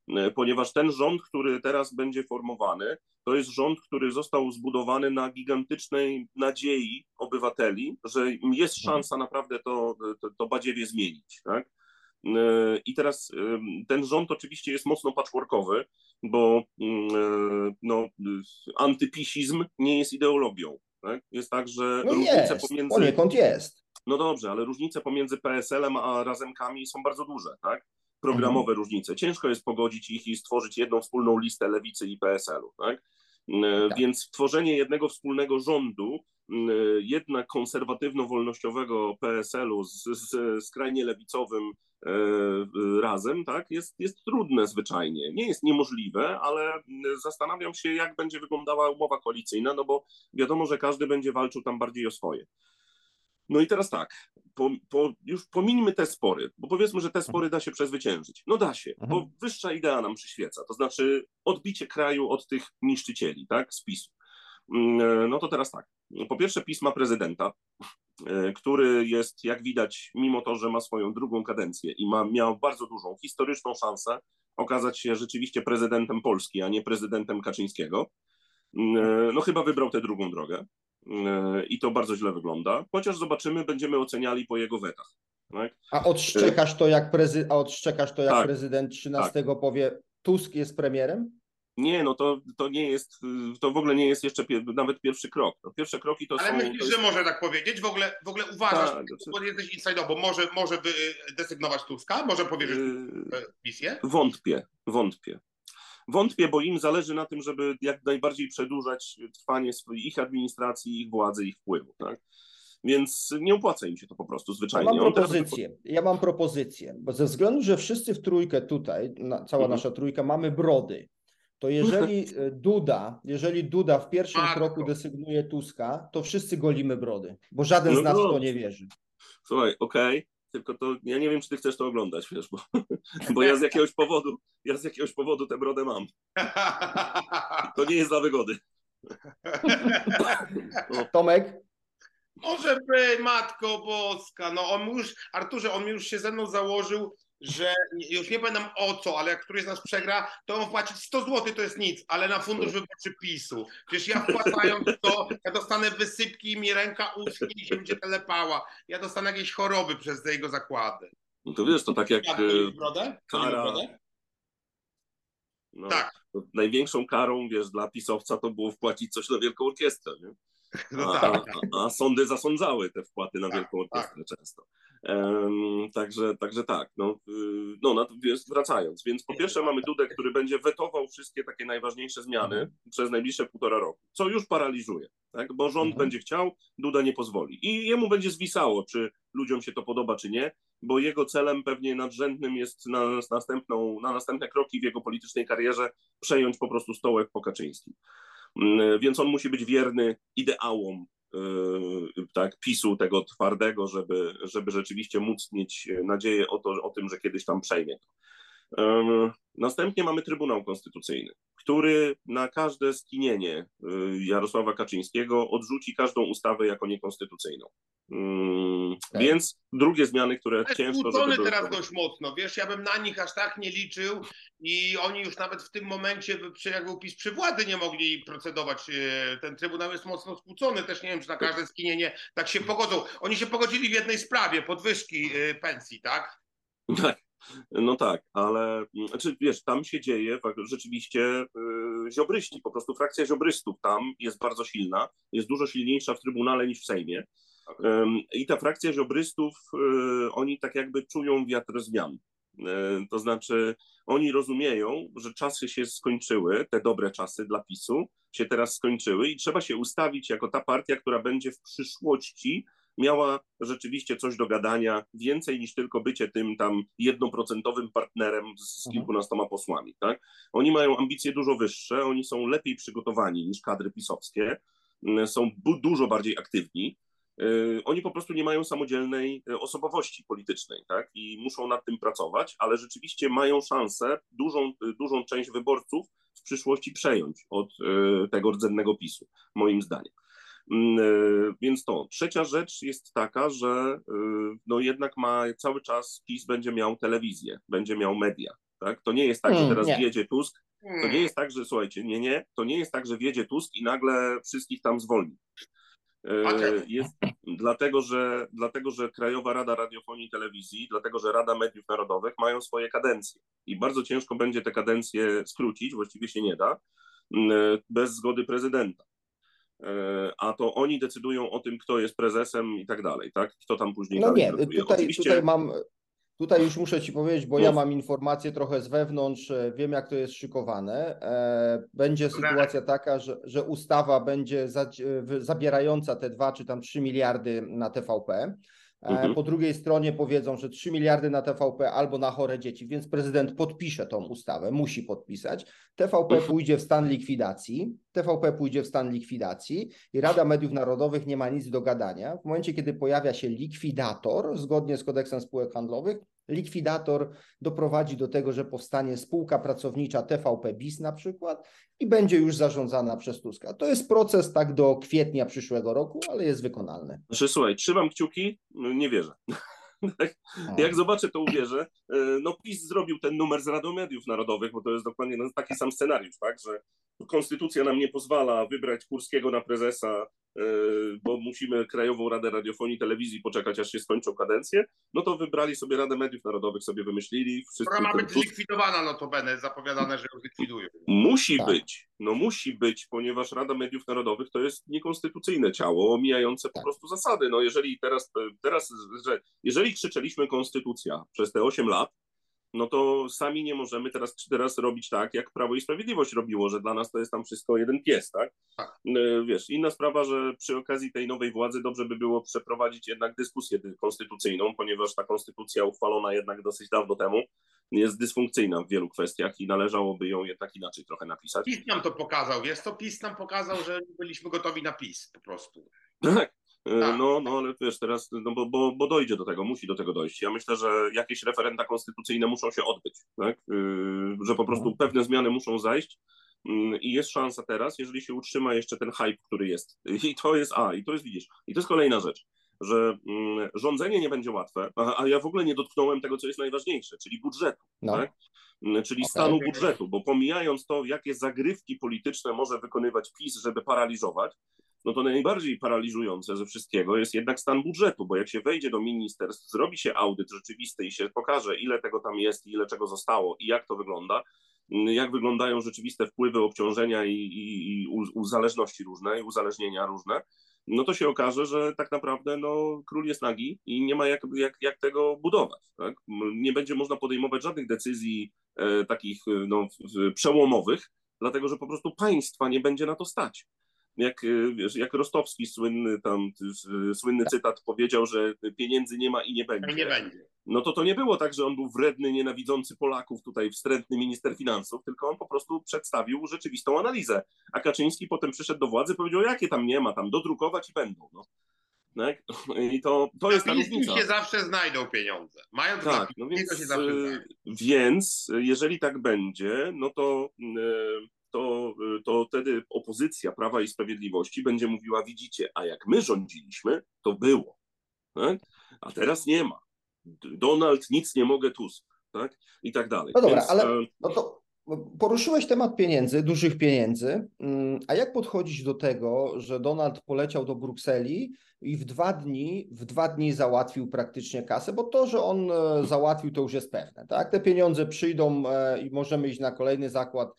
Speaker 1: E, ponieważ ten rząd, który teraz będzie formowany, to jest rząd, który został zbudowany na gigantycznej nadziei obywateli, że jest mhm. szansa naprawdę to, to, to badziewie zmienić. Tak? I teraz ten rząd oczywiście jest mocno patchworkowy, bo mm, no, antypisizm nie jest ideologią. Tak? Jest tak, że
Speaker 3: no różnice jest, pomiędzy. Poniekąd jest.
Speaker 1: No dobrze, ale różnice pomiędzy PSL-em a razemkami są bardzo duże. Tak? programowe mhm. różnice. Ciężko jest pogodzić ich i stworzyć jedną wspólną listę lewicy i PSL-u. Tak? E, tak. Więc tworzenie jednego wspólnego rządu, e, jednak konserwatywno-wolnościowego PSL-u z, z skrajnie lewicowym e, razem, tak, jest, jest trudne zwyczajnie. Nie jest niemożliwe, ale zastanawiam się, jak będzie wyglądała umowa koalicyjna, no bo wiadomo, że każdy będzie walczył tam bardziej o swoje. No i teraz tak, po, po, już pomińmy te spory, bo powiedzmy, że te spory da się przezwyciężyć. No da się, bo mhm. wyższa idea nam przyświeca, to znaczy odbicie kraju od tych niszczycieli, tak, z PiSu. Mm, no to teraz tak, po pierwsze pisma prezydenta, e, który jest, jak widać, mimo to, że ma swoją drugą kadencję i ma, miał bardzo dużą historyczną szansę okazać się rzeczywiście prezydentem Polski, a nie prezydentem Kaczyńskiego, mm, e, no chyba wybrał tę drugą drogę i to bardzo źle wygląda. Chociaż zobaczymy, będziemy oceniali po jego wetach. Tak?
Speaker 3: A odszczekasz to, jak, prezy- a odszczekasz to, jak tak, prezydent 13 tak. powie, Tusk jest premierem?
Speaker 1: Nie, no to, to nie jest, to w ogóle nie jest jeszcze pie, nawet pierwszy krok. No, pierwsze kroki to
Speaker 2: Ale
Speaker 1: są...
Speaker 2: Ale myślisz,
Speaker 1: jest...
Speaker 2: że może tak powiedzieć? W ogóle, w ogóle uważasz, tak, znaczy... bo jesteś insider, bo może, może desygnować Tuska? Może powierzyć yy, misję?
Speaker 1: Wątpię, wątpię. Wątpię, bo im zależy na tym, żeby jak najbardziej przedłużać trwanie ich administracji, ich władzy, ich wpływu. Tak? Więc nie opłaca im się to po prostu zwyczajnie.
Speaker 3: Ja mam propozycję. Ja mam propozycję, bo ze względu, że wszyscy w trójkę tutaj, cała mhm. nasza trójka, mamy brody, to jeżeli e, Duda, jeżeli Duda w pierwszym Marko. kroku desygnuje Tuska, to wszyscy golimy brody, bo żaden no z nas w to nie wierzy.
Speaker 1: Słuchaj, okej, okay tylko to ja nie wiem, czy ty chcesz to oglądać, wiesz, bo, bo ja z jakiegoś powodu, ja z jakiegoś powodu tę brodę mam. To nie jest dla wygody.
Speaker 3: Tomek?
Speaker 2: Może by, Matko Boska, no on już, Arturze, on już się ze mną założył, że już nie będę o co, ale jak któryś z nas przegra, to on płacić 100 zł, to jest nic, ale na fundusz wyborczy PiSu. Przecież ja wpłacając to, ja dostanę wysypki i mi ręka uschnie i się będzie telepała. Ja dostanę jakieś choroby przez te jego zakłady.
Speaker 1: No to wiesz, to tak jak... Jak
Speaker 2: e, brodę?
Speaker 1: No, tak. Największą karą, wiesz, dla pisowca to było wpłacić coś na Wielką Orkiestrę, nie? No a, tak. a, a, sądy zasądzały te wpłaty na tak, Wielką Orkiestrę tak. często. Um, także, także tak, no, y, no, no wracając, więc po pierwsze mamy Dudę, który będzie wetował wszystkie takie najważniejsze zmiany mhm. przez najbliższe półtora roku, co już paraliżuje, tak? bo rząd mhm. będzie chciał, Duda nie pozwoli i jemu będzie zwisało, czy ludziom się to podoba, czy nie, bo jego celem pewnie nadrzędnym jest na, następną, na następne kroki w jego politycznej karierze przejąć po prostu stołek po Kaczyńskim. Mm, więc on musi być wierny ideałom y, tak, PiSu tego twardego, żeby, żeby rzeczywiście móc mieć nadzieję o, to, o tym, że kiedyś tam przejmie to. Następnie mamy Trybunał Konstytucyjny, który na każde skinienie y, Jarosława Kaczyńskiego odrzuci każdą ustawę jako niekonstytucyjną. Tak. Więc drugie zmiany, które
Speaker 2: Ale
Speaker 1: ciężko...
Speaker 2: Żeby teraz dość mocno, wiesz, ja bym na nich aż tak nie liczył i oni już nawet w tym momencie, jak był PiS przy władzy, nie mogli procedować. Y, ten Trybunał jest mocno skłócony, też nie wiem, czy na każde skinienie tak się pogodzą. Oni się pogodzili w jednej sprawie, podwyżki y, pensji, tak?
Speaker 1: Tak. No tak, ale znaczy, wiesz, tam się dzieje rzeczywiście yy, ziobryści, po prostu frakcja ziobrystów tam jest bardzo silna, jest dużo silniejsza w Trybunale niż w Sejmie. Yy, I ta frakcja ziobrystów, yy, oni tak jakby czują wiatr zmian. Y, to znaczy, oni rozumieją, że czasy się skończyły, te dobre czasy dla PiSu się teraz skończyły i trzeba się ustawić jako ta partia, która będzie w przyszłości miała rzeczywiście coś do gadania, więcej niż tylko bycie tym tam jednoprocentowym partnerem z mhm. kilkunastoma posłami. Tak? Oni mają ambicje dużo wyższe, oni są lepiej przygotowani niż kadry pisowskie, mm, są dużo bardziej aktywni. Y, oni po prostu nie mają samodzielnej y, osobowości politycznej, tak? I muszą nad tym pracować, ale rzeczywiście mają szansę dużą, y, dużą część wyborców w przyszłości przejąć od tego rdzennego PiSu, moim zdaniem. Mm, więc to. Trzecia rzecz jest taka, że no jednak ma cały czas PiS będzie miał telewizję, będzie miał media. Tak? To nie jest tak, że hmm, teraz nie. wjedzie Tusk. To nie hmm. jest tak, że słuchajcie, nie, nie, to nie jest tak, że wjedzie Tusk i nagle wszystkich tam zwolni. E, jest, dlatego, że, dlatego, że Krajowa Rada Radiofonii i Telewizji, dlatego, że Rada Mediów Narodowych mają swoje kadencje i bardzo ciężko będzie te kadencje skrócić, właściwie się nie da, bez zgody prezydenta. E, a to oni decydują o tym, kto jest prezesem i tak dalej, tak? Kto tam później
Speaker 3: No nie, tutaj, Oczywiście... tutaj mam Tutaj już muszę Ci powiedzieć, bo ja mam informacje trochę z wewnątrz, e, wiem jak to jest szykowane. E, będzie sytuacja taka, że, że ustawa będzie zabierająca te 2 czy tam 3 miliardy na TVP. E, mhm. Po drugiej stronie powiedzą, że 3 miliardy na TVP albo na chore dzieci, więc prezydent podpisze tą ustawę, musi podpisać. TVP mhm. pójdzie w stan likwidacji, TVP pójdzie w stan likwidacji i Rada Mediów Narodowych nie ma nic do gadania. W momencie, kiedy pojawia się likwidator, zgodnie z kodeksem spółek handlowych, likwidator doprowadzi do tego, że powstanie spółka pracownicza TVP BIS na przykład i będzie już zarządzana przez Tuska. To jest proces tak do kwietnia przyszłego roku, ale jest wykonalny.
Speaker 1: Znaczy, słuchaj, trzymam kciuki, nie wierzę. Jak zobaczę, to uwierzę. E, no PiS zrobił ten numer z Radą Mediów Narodowych, bo to jest dokładnie taki sam scenariusz, tak, że konstytucja nam nie pozwala wybrać Kurskiego na prezesa, e, bo musimy Krajową Radę Radiofonii i Telewizji poczekać, aż się skończą kadencje, no to wybrali sobie Radę Mediów Narodowych, sobie wymyślili.
Speaker 2: Która ma być zlikwidowana notabene, zapowiadane, że ją zlikwidują.
Speaker 1: Musi tak. być, no musi być, ponieważ Rada Mediów Narodowych to jest niekonstytucyjne ciało, omijające tak. po prostu zasady. No jeżeli teraz, teraz że jeżeli krzyczeliśmy konstytucja przez te 8 lat, no to sami nie możemy teraz, teraz robić tak, jak Prawo i Sprawiedliwość robiło, że dla nas to jest tam wszystko jeden pies, tak? tak? E, wiesz, inna sprawa, że przy okazji tej nowej władzy dobrze by było przeprowadzić jednak dyskusję konstytucyjną, ponieważ ta konstytucja uchwalona jednak dosyć dawno temu jest dysfunkcyjna w wielu kwestiach i należałoby ją jednak inaczej trochę napisać.
Speaker 2: PiS nam to pokazał, jest to PiS nam pokazał, że byliśmy gotowi na PiS po prostu.
Speaker 1: Tak, tak. No, no ale wiesz, teraz, no bo, bo, bo dojdzie do tego, musi do tego dojść. Ja myślę, że jakieś referenda konstytucyjne muszą się odbyć, tak? E, że po prostu pewne zmiany muszą zajść mm, i jest szansa teraz, jeżeli się utrzyma jeszcze ten hype, który jest. I to jest, a, i to jest, widzisz, i to jest kolejna rzecz, że mm, rządzenie nie będzie łatwe, a, a, ja w ogóle nie dotknąłem tego, co jest najważniejsze, czyli budżetu, no. tak? Mm, czyli okay. stanu budżetu, bo pomijając to, jakie zagrywki polityczne może wykonywać PiS, żeby paraliżować, no to najbardziej paraliżujące ze wszystkiego jest jednak stan budżetu, bo jak się wejdzie do ministerstw, zrobi się audyt rzeczywisty i się pokaże, ile tego tam jest, ile czego zostało i jak to wygląda, mm, jak wyglądają rzeczywiste wpływy, obciążenia i, i, i uzależności różne, i uzależnienia różne, no to się okaże, że tak naprawdę no, król jest nagi i nie ma jak, jak, jak tego budować. Tak? Nie będzie można podejmować żadnych decyzji e, takich no, przełomowych, dlatego że po prostu państwa nie będzie na to stać jak, y, wiesz, jak Rostowski słynny tam, słynny cytat powiedział, że pieniędzy nie ma i nie będzie.
Speaker 2: Nie będzie.
Speaker 1: No to to nie było tak, że on był wredny, nienawidzący Polaków, tutaj wstrętny minister finansów, tylko on po prostu przedstawił rzeczywistą analizę. A Kaczyński potem przyszedł do władzy i powiedział, jakie tam nie ma, tam dodrukować i będą. No. Tak? I to, to jest ta różnica.
Speaker 2: się zawsze znajdą pieniądze. Mają
Speaker 1: tak, no więc, się zawsze y, więc jeżeli tak będzie, no to yy, to, to wtedy opozycja Prawa i Sprawiedliwości będzie mówiła, widzicie, a jak my rządziliśmy, to było. Tak? A teraz nie ma. Donald, nic nie mogę, Tusk. Tak? I tak dalej.
Speaker 3: No dobra, Więc, ale e, no to poruszyłeś temat pieniędzy, dużych pieniędzy. Mm, a jak podchodzić do tego, że Donald poleciał do Brukseli i w dwa dni, w dwa dni załatwił praktycznie kasę, bo to, że on e, załatwił, to już jest pewne. Tak? Te pieniądze przyjdą e, i możemy iść na kolejny zakład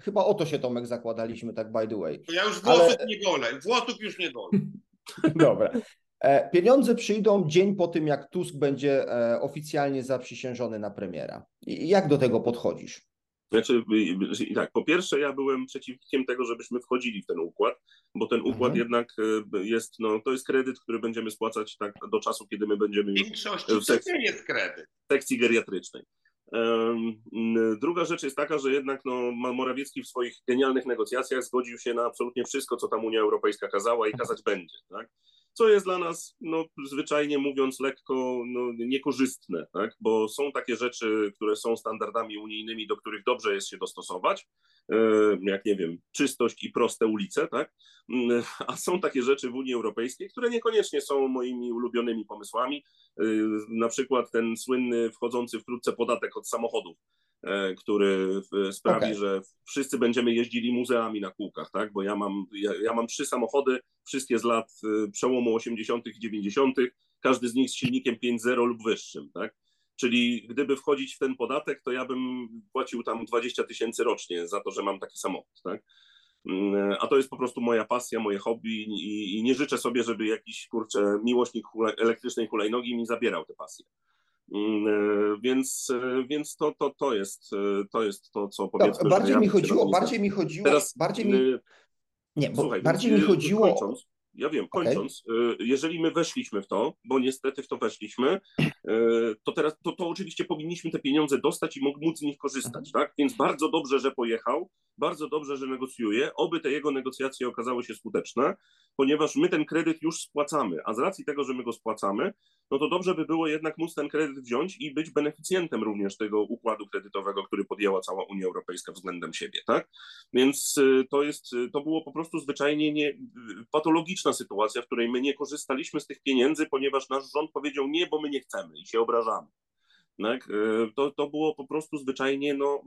Speaker 3: Chyba o to się Tomek zakładaliśmy, tak by the way.
Speaker 2: To ja już włosów Ale... nie golę, włosów już nie golę.
Speaker 3: Dobra. E, pieniądze przyjdą dzień po tym, jak Tusk będzie e, oficjalnie zaprzysiężony na premiera. I jak do tego podchodzisz?
Speaker 1: Znaczy, tak, po pierwsze, ja byłem przeciwnikiem tego, żebyśmy wchodzili w ten układ, bo ten układ mhm. jednak jest, no, to jest kredyt, który będziemy spłacać tak do czasu, kiedy my będziemy
Speaker 2: już w sekcji, jest kredyt.
Speaker 1: sekcji geriatrycznej. Druga rzecz jest taka, że jednak no, Morawiecki w swoich genialnych negocjacjach zgodził się na absolutnie wszystko, co tam Unia Europejska kazała i kazać będzie. Tak? Co jest dla nas, no, zwyczajnie mówiąc, lekko no, niekorzystne, tak? bo są takie rzeczy, które są standardami unijnymi, do których dobrze jest się dostosować, jak nie wiem, czystość i proste ulice, tak? a są takie rzeczy w Unii Europejskiej, które niekoniecznie są moimi ulubionymi pomysłami, na przykład ten słynny wchodzący wkrótce podatek od samochodów, który sprawi, okay. że wszyscy będziemy jeździli muzeami na kółkach, tak? Bo ja mam, ja, ja mam trzy samochody, wszystkie z lat e, przełomu 80. i 90., każdy z nich z silnikiem 5.0 lub wyższym, tak? Czyli gdyby wchodzić w ten podatek, to ja bym płacił tam 20 tysięcy rocznie za to, że mam taki samochód, tak? Mm, a to jest po prostu moja pasja, moje hobby i, i nie życzę sobie, żeby jakiś kurczę miłośnik hule, elektrycznej hulajnogi mi zabierał tę pasję. Mm, e, więc, e, więc to, to, to, jest, e, to jest to, co powiedzmy.
Speaker 3: No, bardziej, mi chodziło, bardziej mi chodziło. Teraz, bardziej mi. Nie, bo słuchaj, bardziej mi chodziło.
Speaker 1: Kończąc, ja wiem, kończąc, okay. jeżeli my weszliśmy w to, bo niestety w to weszliśmy, to teraz to, to oczywiście powinniśmy te pieniądze dostać i móc z nich korzystać, mhm. tak? Więc bardzo dobrze, że pojechał, bardzo dobrze, że negocjuje, oby te jego negocjacje okazały się skuteczne, ponieważ my ten kredyt już spłacamy, a z racji tego, że my go spłacamy, no to dobrze by było jednak móc ten kredyt wziąć i być beneficjentem również tego układu kredytowego, który podjęła cała Unia Europejska względem siebie, tak? Więc to jest, to było po prostu zwyczajnie nie, patologiczna sytuacja, w której my nie korzystaliśmy z tych pieniędzy, ponieważ nasz rząd powiedział nie, bo my nie chcemy i się obrażamy. Tak? To, to było po prostu zwyczajnie no,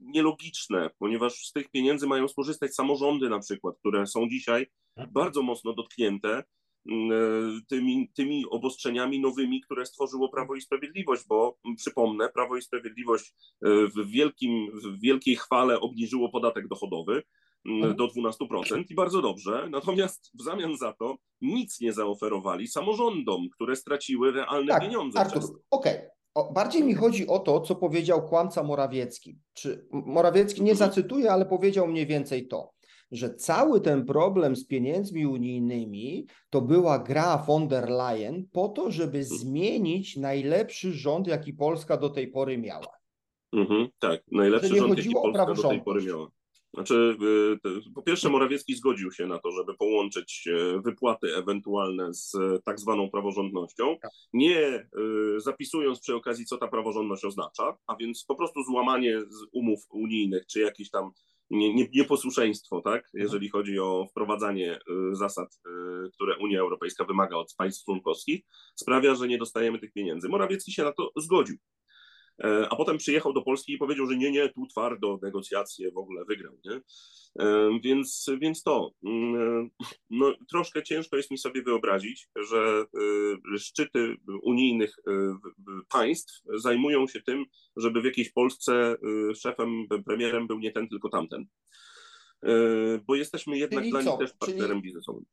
Speaker 1: nielogiczne, ponieważ z tych pieniędzy mają skorzystać samorządy na przykład, które są dzisiaj bardzo mocno dotknięte mm, tymi, tymi obostrzeniami nowymi, które stworzyło Prawo i Sprawiedliwość, bo przypomnę, Prawo i Sprawiedliwość e, w, wielkim, w wielkiej chwale obniżyło podatek dochodowy, Mhm. Do 12% i bardzo dobrze. Natomiast w zamian za to nic nie zaoferowali samorządom, które straciły realne tak, pieniądze.
Speaker 3: Artur, okej. Okay. Bardziej mi chodzi o to, co powiedział kłamca Morawiecki. Czy Morawiecki nie mhm. zacytuje, ale powiedział mniej więcej to, że cały ten problem z pieniędzmi unijnymi to była gra von der Leyen po to, żeby mhm. zmienić najlepszy rząd, jaki Polska do tej pory miała.
Speaker 1: Mhm, tak, najlepszy rząd, jaki Polska do tej pory miała. Znaczy, y, po pierwsze, Morawiecki zgodził się na to, żeby połączyć e, wypłaty ewentualne z e, tak zwaną praworządnością, tak. nie zapisując przy okazji, co ta praworządność oznacza, a więc po prostu złamanie umów unijnych, czy jakieś tam nie, nie, nieposłuszeństwo, tak, mhm. jeżeli chodzi o wprowadzanie zasad, które Unia Europejska wymaga od państw członkowskich, sprawia, że nie dostajemy tych pieniędzy. Morawiecki się na to zgodził. E, a potem przyjechał do Polski i powiedział, że nie, nie, tu twardo negocjacje w ogóle wygrał, nie? E, więc, więc to, mm, e, no, troszkę ciężko jest mi sobie wyobrazić, że szczyty unijnych państw zajmują się tym, żeby w jakiejś Polsce szefem, premierem był nie ten, tylko tamten. Bo jesteśmy jednak Czyli dla co? nich też partnerem Czyli... biznesowym.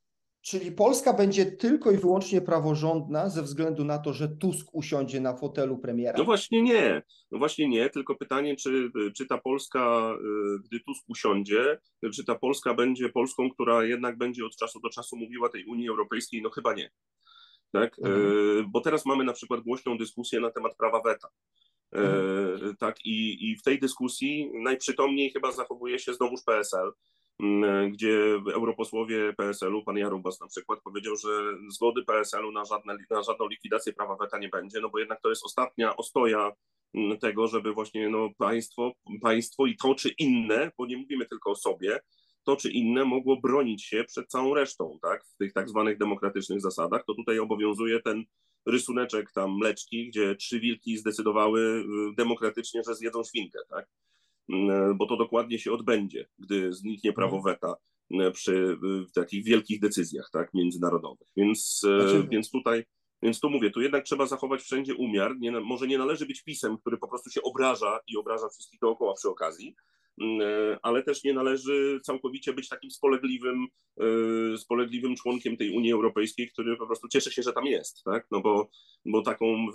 Speaker 3: Czyli Polska będzie tylko i wyłącznie praworządna ze względu na to, że Tusk usiądzie na fotelu premiera?
Speaker 1: No właśnie nie. No właśnie nie, tylko pytanie, czy, czy ta Polska, y, gdy Tusk usiądzie, czy ta Polska będzie Polską, która jednak będzie od czasu do czasu mówiła tej Unii Europejskiej? No chyba nie. Tak? Y, mhm. Bo teraz mamy na przykład głośną dyskusję na temat prawa weta. Y, mhm. Tak, i, i w tej dyskusji najprzytomniej chyba zachowuje się znowuż PSL, gdzie europosłowie PSL-u, pan Jarubas na przykład, powiedział, że zgody PSL-u na, żadne, na żadną likwidację prawa weta nie będzie, no bo jednak to jest ostatnia ostoja mm, tego, żeby właśnie no, państwo, państwo i to czy inne, bo nie mówimy tylko o sobie, to czy inne mogło bronić się przed całą resztą, tak, w tych tak zwanych demokratycznych zasadach, to tutaj obowiązuje ten rysuneczek tam mleczki, gdzie trzy wilki zdecydowały y, demokratycznie, że zjedzą świnkę, tak, Mm, bo to dokładnie się odbędzie, gdy zniknie prawo mhm. weta mm, przy takich wielkich decyzjach tak, międzynarodowych. Więc, e, znaczy... więc tutaj. Więc tu mówię, tu jednak trzeba zachować wszędzie umiar. Nie, może nie należy być pisem, który po prostu się obraża i obraża wszystkich dookoła przy okazji, ale też nie należy całkowicie być takim spolegliwym, spolegliwym członkiem tej Unii Europejskiej, który po prostu cieszy się, że tam jest, tak? No bo, bo taką,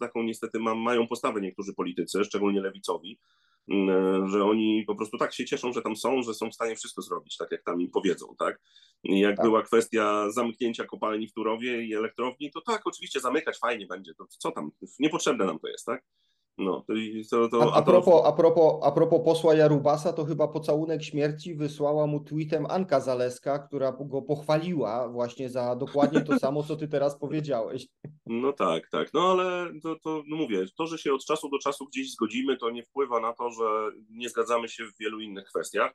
Speaker 1: taką niestety ma, mają postawę niektórzy politycy, szczególnie lewicowi, że oni po prostu tak się cieszą, że tam są, że są w stanie wszystko zrobić, tak jak tam im powiedzą, tak? Jak tak. była kwestia zamknięcia kopalni w Turowie i elektrowni, to tak, oczywiście zamykać fajnie będzie, to co tam, niepotrzebne nam to jest, tak?
Speaker 3: No, to, to, a, a, propos, a, propos, a propos posła Jarubasa, to chyba pocałunek śmierci wysłała mu tweetem Anka Zaleska, która go pochwaliła właśnie za dokładnie to samo, co ty teraz powiedziałeś.
Speaker 1: No tak, tak. No ale to, to no mówię, to, że się od czasu do czasu gdzieś zgodzimy, to nie wpływa na to, że nie zgadzamy się w wielu innych kwestiach.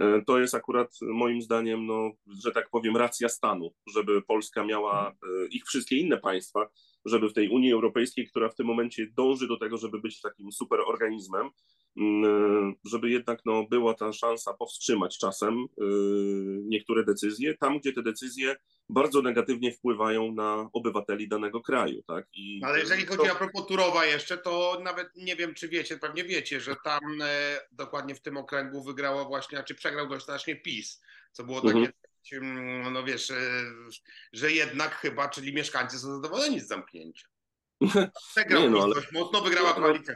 Speaker 1: E, to jest akurat moim zdaniem, no, że tak powiem, racja stanu, żeby Polska miała e, ich wszystkie inne państwa żeby w tej Unii Europejskiej, która w tym momencie dąży do tego, żeby być takim superorganizmem, mm, żeby jednak no, była ta szansa powstrzymać czasem y, niektóre decyzje, tam gdzie te decyzje bardzo negatywnie wpływają na obywateli danego kraju. Tak?
Speaker 2: I Ale jeżeli to... chodzi a propos Turowa jeszcze, to nawet nie wiem, czy wiecie, pewnie wiecie, że tam e, dokładnie w tym okręgu wygrała właśnie, czy przegrał dość znacznie PiS, co było takie mhm no wiesz, e, że jednak chyba, czyli mieszkańcy są zadowoleni z zamknięcia. Przegrał nie, no, ale... mocno, wygrała koalicja.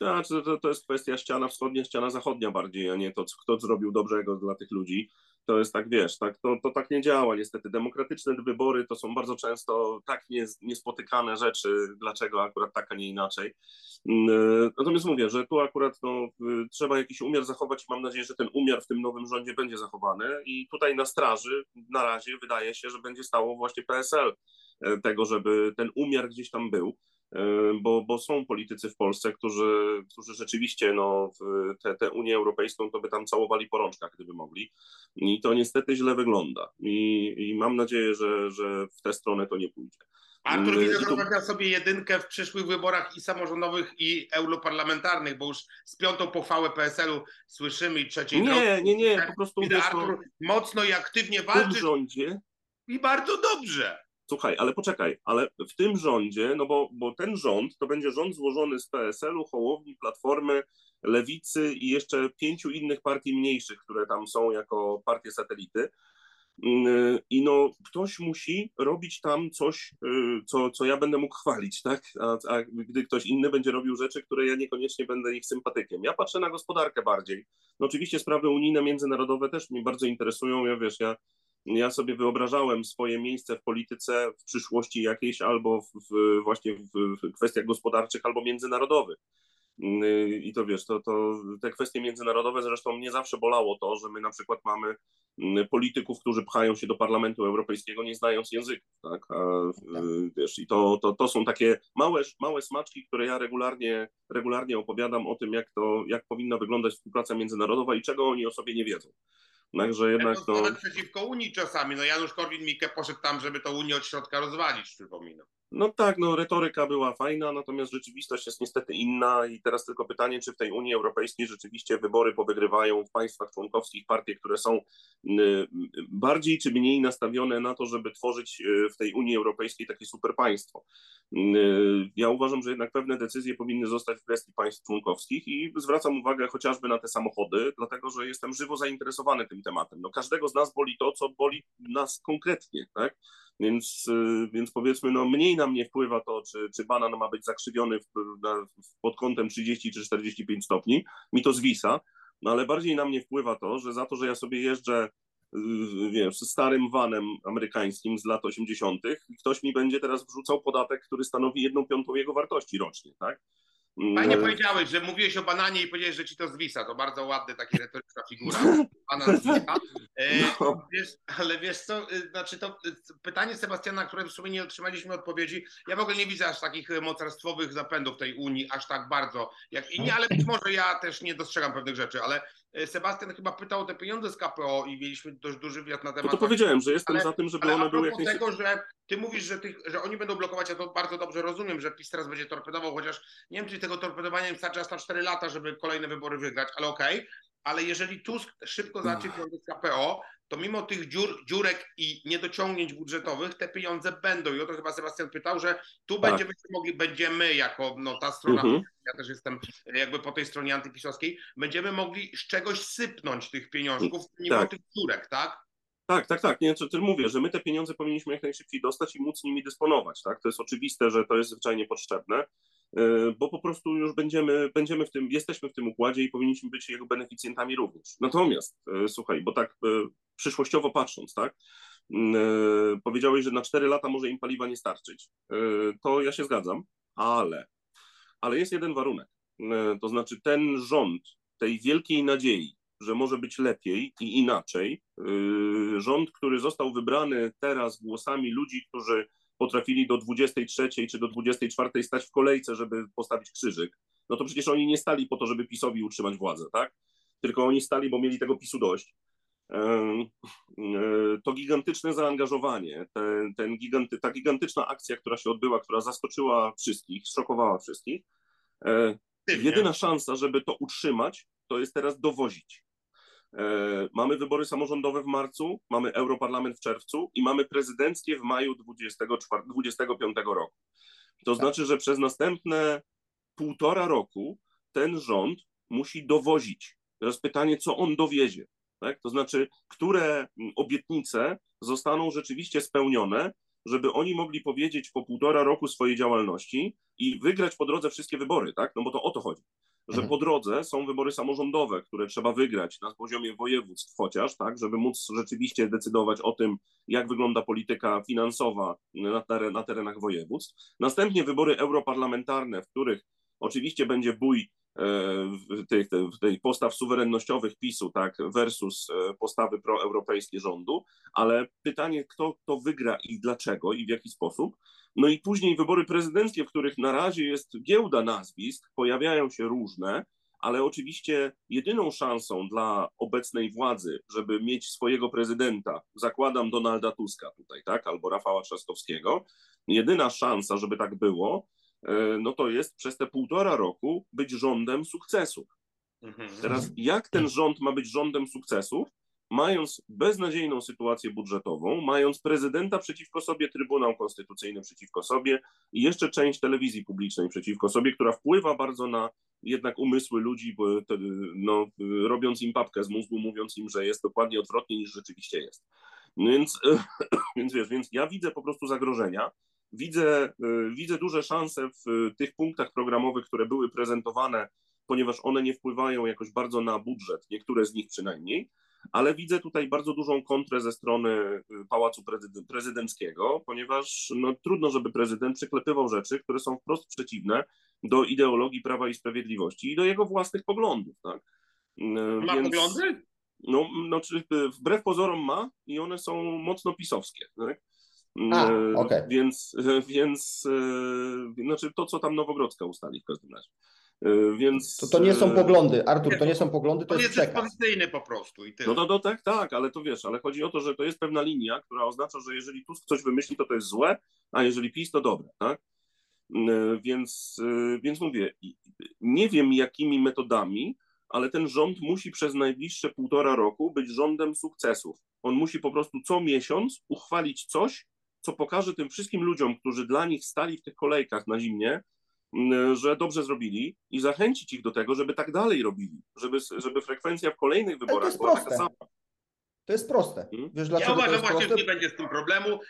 Speaker 1: Znaczy, to, to jest kwestia ściana wschodnia, ściana zachodnia bardziej, a nie to, kto zrobił dobrego dla tych ludzi to jest tak, wiesz, tak, to, to tak nie działa niestety. Demokratyczne wybory to są bardzo często tak nie, niespotykane rzeczy, dlaczego akurat tak, a nie inaczej. Mm, natomiast mówię, że tu akurat no, trzeba jakiś umiar zachować i mam nadzieję, że ten umiar w tym nowym rządzie będzie zachowany i tutaj na straży na razie wydaje się, że będzie stało właśnie PSL e, tego, żeby ten umiar gdzieś tam był. Bo, bo są politycy w Polsce, którzy, którzy rzeczywiście no, tę te, te Unię Europejską to by tam całowali po rączkach, gdyby mogli. I to niestety źle wygląda. I, i mam nadzieję, że, że w tę stronę to nie pójdzie.
Speaker 2: Artur widzę, że to... sobie jedynkę w przyszłych wyborach i samorządowych, i europarlamentarnych, bo już z piątą pochwałę PSL-u słyszymy i trzeciej
Speaker 1: Nie, drogi. nie, nie, po prostu
Speaker 2: widzę, Artur mocno i aktywnie walczy.
Speaker 1: W rządzie.
Speaker 2: I bardzo dobrze.
Speaker 1: Słuchaj, ale poczekaj, ale w tym rządzie, no bo, bo ten rząd to będzie rząd złożony z PSL-u, Hołowni, Platformy, Lewicy i jeszcze pięciu innych partii mniejszych, które tam są jako partie satelity. Mm, I no, ktoś musi robić tam coś, y, co, co ja będę mógł chwalić, tak? A, a gdy ktoś inny będzie robił rzeczy, które ja niekoniecznie będę ich sympatykiem. Ja patrzę na gospodarkę bardziej. No oczywiście sprawy unijne, międzynarodowe też mnie bardzo interesują. Ja wiesz, ja ja sobie wyobrażałem swoje miejsce w polityce w przyszłości jakiejś albo w, w właśnie w, w, kwestiach gospodarczych, albo międzynarodowych. I to wiesz, to, to te kwestie międzynarodowe zresztą mnie zawsze bolało to, że my na przykład mamy polityków, którzy pchają się do Parlamentu Europejskiego nie znając języków, tak? A, tak. wiesz, i to, to, to są takie małe, małe smaczki, które ja regularnie, regularnie opowiadam o tym, jak to, jak powinna wyglądać współpraca międzynarodowa i czego oni o sobie nie wiedzą. Także jednak
Speaker 2: to... Nawet przeciwko Unii czasami. No Janusz Korwin-Mikke poszedł tam, żeby to Unię od środka rozwalić, przypominam.
Speaker 1: No tak, no retoryka była fajna, natomiast rzeczywistość jest niestety inna i teraz tylko pytanie, czy w tej Unii Europejskiej rzeczywiście wybory powygrywają w państwach członkowskich partie, które są y, bardziej czy mniej nastawione na to, żeby tworzyć y, w tej Unii Europejskiej takie super państwo. Y, ja uważam, że jednak pewne decyzje powinny zostać w gestii państw członkowskich i zwracam uwagę chociażby na te samochody, dlatego że jestem żywo zainteresowany tym tematem. No każdego z nas boli to, co boli nas konkretnie, tak? Więc, y, więc powiedzmy, no mniej na mnie wpływa to, czy, czy banan ma być zakrzywiony w, na, pod kątem 30 czy 45 stopni, mi to zwisa, no ale bardziej na mnie wpływa to, że za to, że ja sobie jeżdżę y, wiesz, starym vanem amerykańskim z lat 80., ktoś mi będzie teraz wrzucał podatek, który stanowi jedną piątą jego wartości rocznie, tak?
Speaker 2: Fajnie powiedziałeś, że mówiłeś o bananie i powiedziałeś, że ci to zwisa. To bardzo ładny, taki retoryczna figura. Banan zwisa. E, no. wiesz, ale wiesz co, e, znaczy to e, pytanie Sebastiana, na które w sumie nie otrzymaliśmy odpowiedzi. Ja w ogóle nie widzę aż takich mocarstwowych zapędów tej Unii, aż tak bardzo jak inni, ale być może ja też nie dostrzegam pewnych rzeczy, ale Sebastian chyba pytał o te pieniądze z KPO i mieliśmy dość duży wywiad na temat.
Speaker 1: No to powiedziałem, że jestem za tym, żeby one były
Speaker 2: jakieś. tego, że ty mówisz, że, ty, że oni będą blokować, ja to bardzo dobrze rozumiem, że PiS teraz będzie torpedował, chociaż nie wiem, czy tego torpedowania im starczy aż na 4 lata, żeby kolejne wybory wygrać, ale okej. Okay ale jeżeli Tusk szybko zacznie pieniądze z KPO, to mimo tych dziur, dziurek i niedociągnięć budżetowych te pieniądze będą. I o to chyba Sebastian pytał, że tu tak. będziemy mogli, będziemy jako no, ta strona, mhm. ja też jestem jakby po tej stronie antypisowskiej, będziemy mogli z czegoś sypnąć tych pieniążków mimo tak. tych dziurek, tak?
Speaker 1: Tak, tak, tak. Nie, co ty mówię, że my te pieniądze powinniśmy jak najszybciej dostać i móc nimi dysponować. Tak? To jest oczywiste, że to jest zwyczajnie potrzebne, e, bo po prostu już będziemy, będziemy w tym, jesteśmy w tym układzie i powinniśmy być jego beneficjentami również. Natomiast, e, słuchaj, bo tak e, przyszłościowo patrząc, tak, powiedziałeś, że na 4 lata może im paliwa nie starczyć. To ja się zgadzam, ale, ale jest jeden warunek. To znaczy ten rząd tej wielkiej nadziei, że może być lepiej i inaczej. Yy, rząd, który został wybrany teraz głosami ludzi, którzy potrafili do 23 czy do 24 stać w kolejce, żeby postawić krzyżyk, no to przecież oni nie stali po to, żeby PiSowi utrzymać władzę, tak? Tylko oni stali, bo mieli tego PiSu dość. Yy, yy, to gigantyczne zaangażowanie, ten, ten giganty, ta gigantyczna akcja, która się odbyła, która zaskoczyła wszystkich, szokowała wszystkich, jedyna szansa, żeby to utrzymać, to jest teraz dowozić. E, mamy wybory samorządowe w marcu, mamy Europarlament w czerwcu i mamy prezydenckie w maju 2025 roku. To tak. znaczy, że przez następne półtora roku ten rząd musi dowozić. Teraz pytanie, co on dowiezie. Tak? To znaczy, które obietnice zostaną rzeczywiście spełnione, żeby oni mogli powiedzieć po półtora roku swojej działalności i wygrać po drodze wszystkie wybory, tak? No bo to o to chodzi że mhm. po drodze są wybory samorządowe, które trzeba wygrać na poziomie województw chociaż, tak, żeby móc rzeczywiście decydować o tym, jak wygląda polityka finansowa na, teren, na terenach województw. Następnie wybory europarlamentarne, w których oczywiście będzie bój e, tych, tych postaw suwerennościowych PiSu, tak, versus e, postawy proeuropejskie rządu, ale pytanie, kto to wygra i dlaczego i w jaki sposób, no i później wybory prezydenckie, w których na razie jest giełda nazwisk, pojawiają się różne, ale oczywiście jedyną szansą dla obecnej władzy, żeby mieć swojego prezydenta, zakładam Donalda Tuska tutaj, tak, albo Rafała Trzaskowskiego, jedyna szansa, żeby tak było, e, no to jest przez te półtora roku być rządem sukcesów. Mhm. Teraz jak ten rząd ma być rządem sukcesów, mając beznadziejną sytuację budżetową, mając prezydenta przeciwko sobie, Trybunał Konstytucyjny przeciwko sobie i jeszcze część telewizji publicznej przeciwko sobie, która wpływa bardzo na jednak umysły ludzi, bo, no, robiąc im papkę z mózgu, mówiąc im, że jest dokładnie odwrotnie niż rzeczywiście jest. Więc, więc wiesz, więc ja widzę po prostu zagrożenia, widzę, widzę duże szanse w tych punktach programowych, które były prezentowane, ponieważ one nie wpływają jakoś bardzo na budżet, niektóre z nich przynajmniej, ale widzę tutaj bardzo dużą kontrę ze strony y, Pałacu Prezydenckiego, ponieważ no, trudno, żeby prezydent przyklepywał rzeczy, które są wprost przeciwne do ideologii Prawa i Sprawiedliwości i do jego własnych poglądów. Tak?
Speaker 2: Y, ma Więc, poglądy?
Speaker 1: No, no, czy, y, wbrew pozorom ma i one są mocno pisowskie. Tak?
Speaker 3: A, okay.
Speaker 1: Więc, więc znaczy to, co tam Nowogrodzka ustali w każdym razie. E, więc...
Speaker 3: To, to nie są poglądy, Artur, to nie są poglądy, to, to jest przekaz.
Speaker 2: po prostu. I
Speaker 1: No, no, no tak, tak, ale to wiesz, ale chodzi o to, że to jest pewna linia, która oznacza, że jeżeli Tusk coś wymyśli, to to jest złe, a jeżeli PiS, to dobre, tak? E, więc, e, więc mówię, nie wiem jakimi metodami, ale ten rząd musi przez najbliższe półtora roku być rządem sukcesów. On musi po prostu co miesiąc uchwalić coś, co pokaże tym wszystkim ludziom, którzy dla nich stali w tych kolejkach na zimnie, że dobrze zrobili i zachęcić ich do tego, żeby tak dalej robili, żeby, żeby frekwencja w kolejnych wyborach była proste. taka sama.
Speaker 3: To jest proste. Hmm?
Speaker 2: Wiesz, ja uważam właśnie, proste? że nie będzie z tym problemu.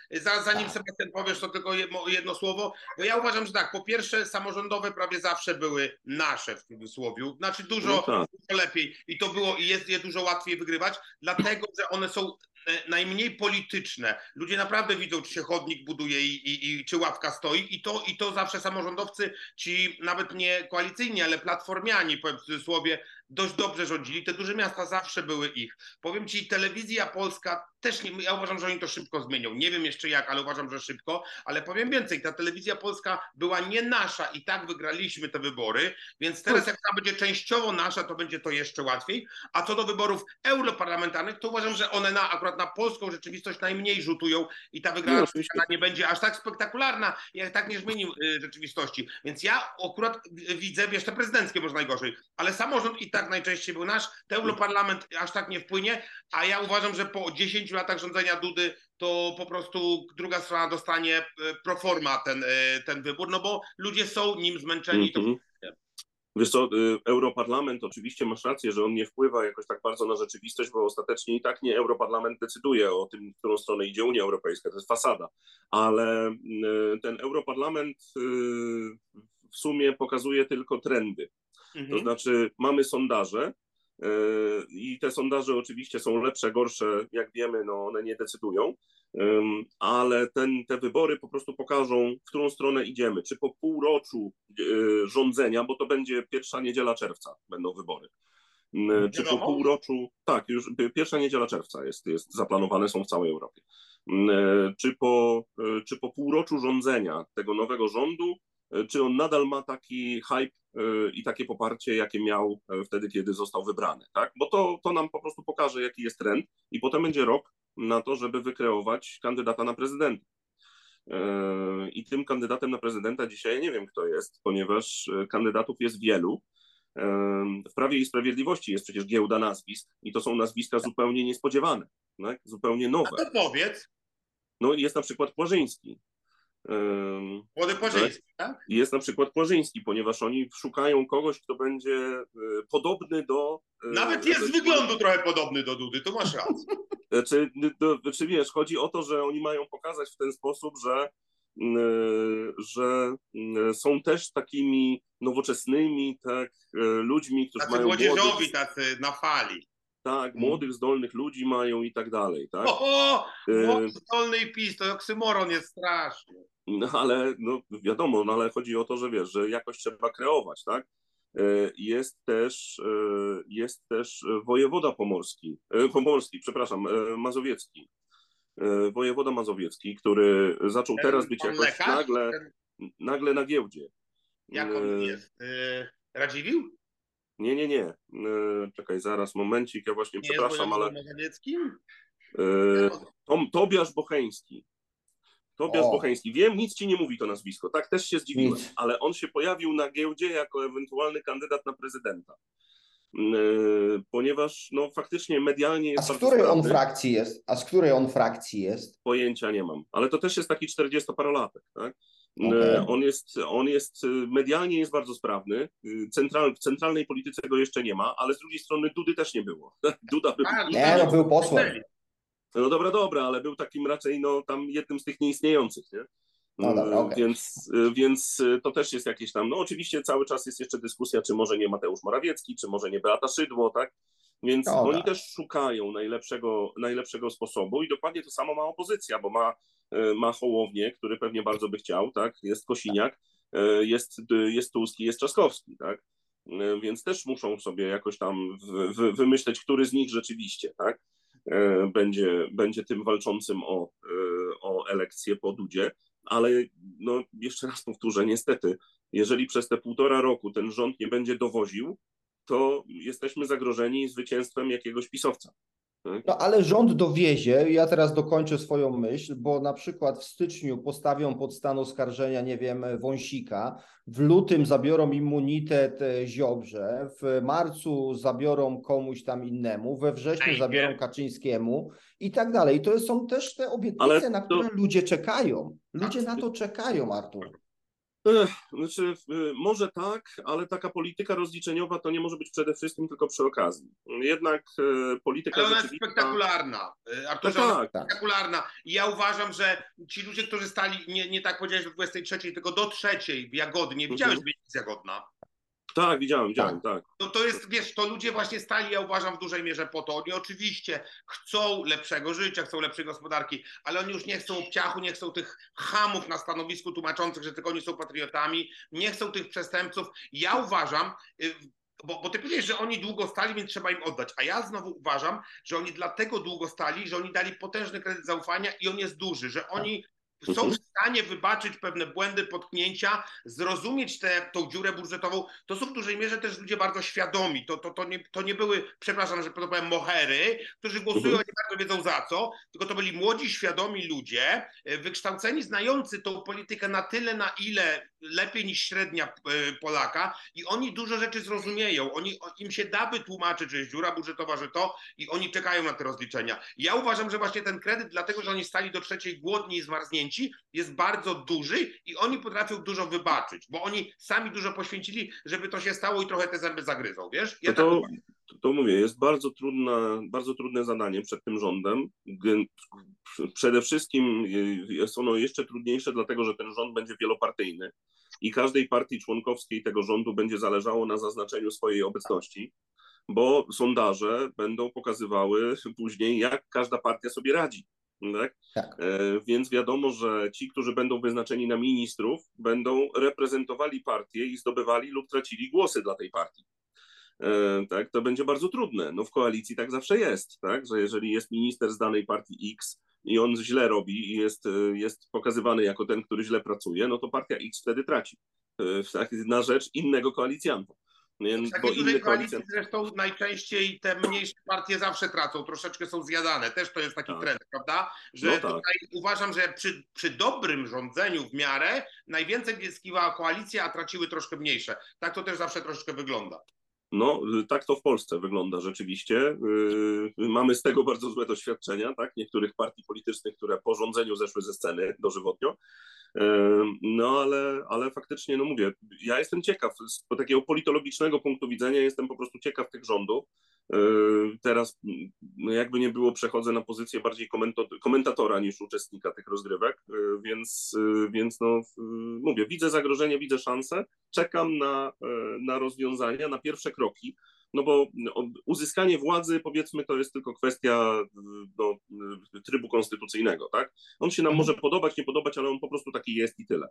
Speaker 2: Zanim. Sebastian powiesz, to tylko jedno słowo. Bo ja uważam, że tak, po pierwsze samorządowe prawie zawsze były nasze w cudzysłowie. Znaczy dużo, no tak. dużo lepiej i to było i jest je dużo łatwiej wygrywać, dlatego że one są E, najmniej polityczne. Ludzie naprawdę widzą, czy się chodnik buduje i, i, i, czy ławka stoi i to, i to zawsze samorządowcy, ci nawet nie koalicyjni, ale platformiani, powiem w cudzysłowie, dość dobrze rządzili. Te duże miasta zawsze były ich. Powiem ci, telewizja polska też nie, ja uważam, że oni to szybko zmienią. Nie wiem jeszcze jak, ale uważam, że szybko. Ale powiem więcej, ta telewizja polska była nie nasza i tak wygraliśmy te wybory, więc teraz jak ta będzie częściowo nasza, to będzie to jeszcze łatwiej. A co do wyborów europarlamentarnych, to uważam, że one na, akurat na polską rzeczywistość najmniej rzutują i ta wygrana no, nie będzie aż tak spektakularna, jak tak nie zmieni y, rzeczywistości. Więc ja akurat widzę, wiesz, te prezydenckie może najgorzej, ale samorząd i tak najczęściej był nasz. Ten Europarlament aż tak nie wpłynie, a ja uważam, że po 10 latach rządzenia Dudy to po prostu druga strona dostanie e, proforma ten, e, ten wybór, no bo ludzie są nim zmęczeni. Mm -hmm.
Speaker 1: Wiesz co, y, Europarlament, oczywiście masz rację, że on nie wpływa jakoś tak bardzo na rzeczywistość, bo ostatecznie i tak nie Europarlament decyduje o tym, w którą stronę idzie Unia Europejska, to jest fasada, ale y, ten Europarlament y, w sumie pokazuje tylko trendy. Mhm. To znaczy mamy sondaże, i te sondaże oczywiście są lepsze, gorsze, jak wiemy, no one nie decydują, ale ten, te wybory po prostu pokażą, w którą stronę idziemy. Czy po półroczu e, rządzenia, bo to będzie pierwsza niedziela czerwca, będą wybory. Czy po półroczu, tak, już pierwsza niedziela czerwca jest, jest zaplanowane, są w całej Europie. E, czy po, e, czy po półroczu rządzenia tego nowego rządu, czy on nadal ma taki hype i takie poparcie, jakie miał wtedy, kiedy został wybrany, tak? Bo to, to nam po prostu pokaże, jaki jest trend i potem będzie rok, na to, żeby wykreować kandydata na prezydenta. E, I tym kandydatem na prezydenta dzisiaj nie wiem, kto jest, ponieważ e, kandydatów jest wielu. E, w Prawie i Sprawiedliwości jest przecież giełda nazwisk i to są nazwiska zupełnie niespodziewane, tak? zupełnie nowe. A
Speaker 2: to powiedz.
Speaker 1: No jest na przykład Płażyński.
Speaker 2: Młody Płażyński, tak?
Speaker 1: Jest na przykład Płażyński, ponieważ oni szukają kogoś, kto będzie podobny do...
Speaker 2: Nawet jest z wyglądu trochę podobny do Dudy, to masz rację.
Speaker 1: Czy, to, czy wiesz, chodzi o to, że oni mają pokazać w ten sposób, że, że są też takimi nowoczesnymi tak, e, ludźmi, którzy tacy mają.
Speaker 2: Młodzieżowi młodych, tacy na fali.
Speaker 1: Tak, mm. młodych, zdolnych ludzi mają i tak dalej. Tak?
Speaker 2: O, e... zdolny i PiS, to oksymoron jest straszny.
Speaker 1: No ale no, wiadomo, no, ale chodzi o to, że wiesz, że jakoś trzeba kreować, tak? E, jest też, e, jest też wojewoda pomorski, pomorski, przepraszam, mazowiecki. Wojewoda mazowiecki, który zaczął teraz być jakoś lekarz? nagle, nagle na giełdzie.
Speaker 2: Jak on jest? Radziwił?
Speaker 1: Nie, nie, nie. Czekaj, zaraz, momencik, ja właśnie nie przepraszam, ale.
Speaker 2: Mazowieckim?
Speaker 1: Tom, Tobiasz Bocheński. Tobiasz o. Bocheński. Wiem, nic ci nie mówi to nazwisko. Tak też się zdziwiłem, nic. ale on się pojawił na giełdzie jako ewentualny kandydat na prezydenta. Yy, ponieważ no, faktycznie medialnie jest.
Speaker 3: A z której on frakcji jest? A z której on frakcji jest?
Speaker 1: Pojęcia nie mam, ale to też jest taki 40-parolatek. Tak? Yy, okay. On, jest, on jest medialnie jest bardzo sprawny. Yy, central, w centralnej polityce go jeszcze nie ma, ale z drugiej strony Dudy też nie było. Duda był.
Speaker 3: Nie, no był posłem.
Speaker 1: No dobra, dobra, ale był takim raczej no, tam jednym z tych nieistniejących, nie?
Speaker 3: No dobra, okay.
Speaker 1: więc, więc to też jest jakieś tam, no oczywiście cały czas jest jeszcze dyskusja, czy może nie Mateusz Morawiecki, czy może nie Beata Szydło, tak? Więc dobra. oni też szukają najlepszego, najlepszego sposobu i dokładnie to samo ma opozycja, bo ma, ma Hołownię, który pewnie bardzo by chciał, tak? Jest Kosiniak, jest, jest Tuski, jest Trzaskowski, tak? Więc też muszą sobie jakoś tam wymyśleć, który z nich rzeczywiście, tak? E, będzie, będzie tym walczącym o, e, o elekcję po Dudzie, ale no, jeszcze raz powtórzę, niestety, jeżeli przez te półtora roku ten rząd nie będzie dowoził, to jesteśmy zagrożeni zwycięstwem jakiegoś pisowca.
Speaker 3: No ale rząd dowiezie, ja teraz dokończę swoją myśl, bo na przykład w styczniu postawią pod stan oskarżenia, nie wiem, Wąsika, w lutym zabiorą immunitet e, Ziobrze, w marcu zabiorą komuś tam innemu, we wrześniu zabiorą Kaczyńskiemu i tak dalej. I to są też te obietnice, na które ludzie czekają. Ludzie na to czekają, Artur.
Speaker 1: Znaczy, może tak, ale taka polityka rozliczeniowa to nie może być przede wszystkim tylko przy okazji. Jednak e, polityka
Speaker 2: ale ona jest spektakularna. E, Arturze, no tak, tak. spektakularna. I ja uważam, że ci ludzie, którzy stali, nie, nie tak powiedziałeś do 23, tylko do trzeciej w Jagodnie, widziałeś mhm. Jagodna?
Speaker 1: Tak, widziałem, widziałem, tak. tak.
Speaker 2: No to jest, wiesz, to ludzie właśnie stali, ja uważam, w dużej mierze po to. Oni oczywiście chcą lepszego życia, chcą lepszej gospodarki, ale oni już nie chcą obciachu, nie chcą tych hamów na stanowisku tłumaczących, że tylko oni są patriotami, nie chcą tych przestępców. Ja uważam, y, bo, bo ty powiesz, że oni długo stali, więc trzeba im oddać. A ja znowu uważam, że oni dlatego długo stali, że oni dali potężny kredyt zaufania i on jest duży, że oni są w mhm. stanie wybaczyć pewne błędy, potknięcia, zrozumieć tę tą dziurę budżetową. To są w dużej mierze też ludzie bardzo świadomi. To, to, to, nie, to nie były, przepraszam, że to powiem, mohery, którzy głosują, mhm. nie bardzo wiedzą za co, tylko to byli młodzi, świadomi ludzie, e, wykształceni, znający tą politykę na tyle, na ile lepiej niż średnia Polaka i oni dużo rzeczy zrozumieją. Oni, im się da wytłumaczyć, że jest dziura budżetowa, że to i oni czekają na te rozliczenia. Ja uważam, że właśnie ten kredyt, dlatego że oni stali do trzeciej głodni i zmarznięci, jest bardzo duży i oni potrafią dużo wybaczyć, bo oni sami dużo poświęcili, żeby to się stało i trochę te zęby zagryzą, wiesz?
Speaker 1: Ja to, to, to mówię, jest bardzo, trudna, bardzo trudne zadanie przed tym rządem. Przede wszystkim jest ono jeszcze trudniejsze, dlatego że ten rząd będzie wielopartyjny i każdej partii członkowskiej tego rządu będzie zależało na zaznaczeniu swojej obecności, bo sondaże będą pokazywały później, jak każda partia sobie radzi. Tak? tak. E, więc wiadomo, że ci, którzy będą wyznaczeni na ministrów, będą reprezentowali partię i zdobywali lub tracili głosy dla tej partii. E, tak, to będzie bardzo trudne. No w koalicji tak zawsze jest, tak, że jeżeli jest minister z danej partii X i on źle robi i jest, e, jest pokazywany jako ten, który źle pracuje, no to partia X wtedy traci tak, na rzecz innego koalicjanta.
Speaker 2: W takiej dużej koalicji zresztą najczęściej te mniejsze partie zawsze tracą, troszeczkę są zjadane. Też to jest taki tak. trend, prawda? Że no tak. tutaj uważam, że przy, przy dobrym rządzeniu w miarę najwięcej zyskiwała koalicja, a traciły troszkę mniejsze. Tak to też zawsze troszeczkę wygląda.
Speaker 1: No, tak to w Polsce wygląda rzeczywiście. Yy, mamy z tego bardzo złe doświadczenia, tak? Niektórych partii politycznych, które po rządzeniu zeszły ze sceny dożywotnio. No ale, ale faktycznie, no mówię, ja jestem ciekaw, z takiego politologicznego punktu widzenia jestem po prostu ciekaw tych rządów. Teraz, no jakby nie było, przechodzę na pozycję bardziej komentatora niż uczestnika tych rozgrywek, więc, więc no, mówię, widzę zagrożenie, widzę szansę, czekam na, na rozwiązania, na pierwsze kroki no bo uzyskanie władzy, powiedzmy, to jest tylko kwestia no, trybu konstytucyjnego, tak? On się nam mhm. może podobać, nie podobać, ale on po prostu taki jest i tyle.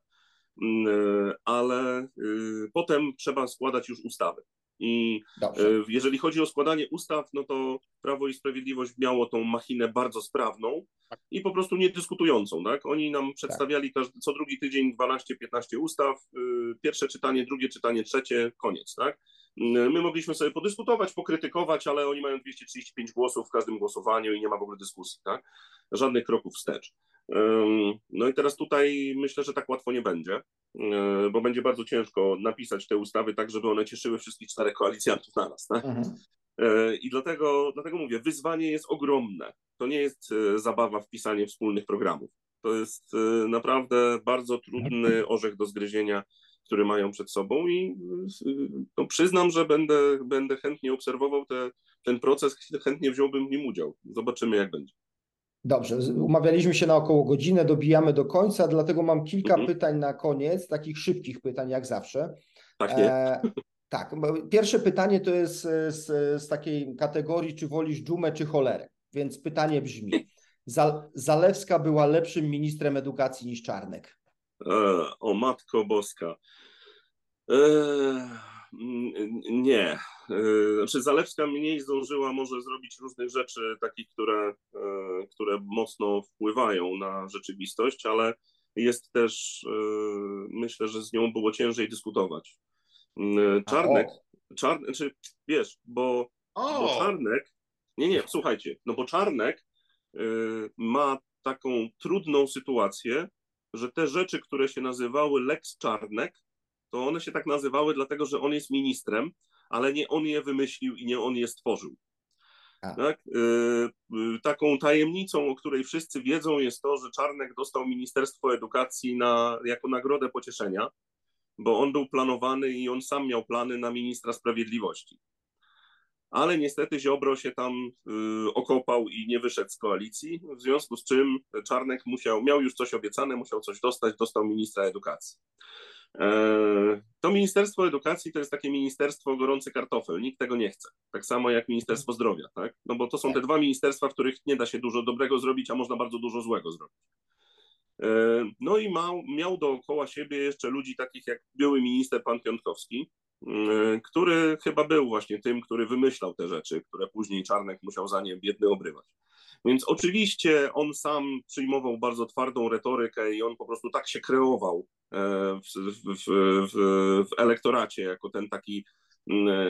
Speaker 1: Mm, ale y, potem trzeba składać już ustawy. I Dobrze. Y, jeżeli chodzi o składanie ustaw, no to Prawo i Sprawiedliwość miało tą machinę bardzo sprawną i po prostu niedyskutującą. Tak? Oni nam przedstawiali każdy, co drugi tydzień 12-15 ustaw, y, pierwsze czytanie, drugie czytanie, trzecie, koniec. Tak? My mogliśmy sobie podyskutować, pokrytykować, ale oni mają 235 głosów w każdym głosowaniu i nie ma w ogóle dyskusji, tak? Żadnych kroków wstecz. No i teraz tutaj myślę, że tak łatwo nie będzie, bo będzie bardzo ciężko napisać te ustawy tak, żeby one cieszyły wszystkich czterech koalicjantów na nas. Tak? Mhm. E, I dlatego, dlatego mówię, wyzwanie jest ogromne. To nie jest e, zabawa w pisanie wspólnych programów. To jest naprawdę bardzo trudny orzech do zgryzienia które mają przed sobą i no, przyznam, że będę, będę chętnie obserwował te, ten proces, chętnie wziąłbym w nim udział. Zobaczymy, jak będzie.
Speaker 3: Dobrze, umawialiśmy się na około godzinę, dobijamy do końca, dlatego mam kilka mhm. pytań na koniec, takich szybkich pytań, jak zawsze.
Speaker 1: Tak, nie? E,
Speaker 3: tak, pierwsze pytanie to jest z, z takiej kategorii, czy wolisz dżumę, czy cholerę. Więc pytanie brzmi, Zalewska była lepszym ministrem edukacji niż Czarnek?
Speaker 1: E, o Matko Boska. E, nie. E, znaczy Zalewska mniej zdążyła może zrobić różnych rzeczy, takich, które, które mocno wpływają na rzeczywistość, ale jest też, myślę, że z nią było ciężej dyskutować. Czarnek, czy znaczy, wiesz, bo, bo Czarnek, nie, nie, słuchajcie, no bo Czarnek ma taką trudną sytuację, że te rzeczy, które się nazywały Lex Czarnek, to one się tak nazywały dlatego, że on jest ministrem, ale nie on je wymyślił i nie on je stworzył. Tak? Yy, taką tajemnicą, o której wszyscy wiedzą, jest to, że Czarnek dostał Ministerstwo Edukacji na, jako nagrodę pocieszenia, bo on był planowany i on sam miał plany na ministra sprawiedliwości ale niestety Ziobro się tam y, okopał i nie wyszedł z koalicji, w związku z czym Czarnek musiał, miał już coś obiecane, musiał coś dostać, dostał ministra edukacji. E, to Ministerstwo Edukacji to jest takie ministerstwo gorący kartofel, nikt tego nie chce. Tak samo jak Ministerstwo Zdrowia, tak? No bo to są te dwa ministerstwa, w których nie da się dużo dobrego zrobić, a można bardzo dużo złego zrobić. E, no i miał, miał dookoła siebie jeszcze ludzi takich jak były minister pan Piątkowski, który chyba był właśnie tym, który wymyślał te rzeczy, które później Czarnek musiał za nie biedny obrywać. Więc oczywiście on sam przyjmował bardzo twardą retorykę i on po prostu tak się kreował e, w, w, w, w elektoracie jako ten taki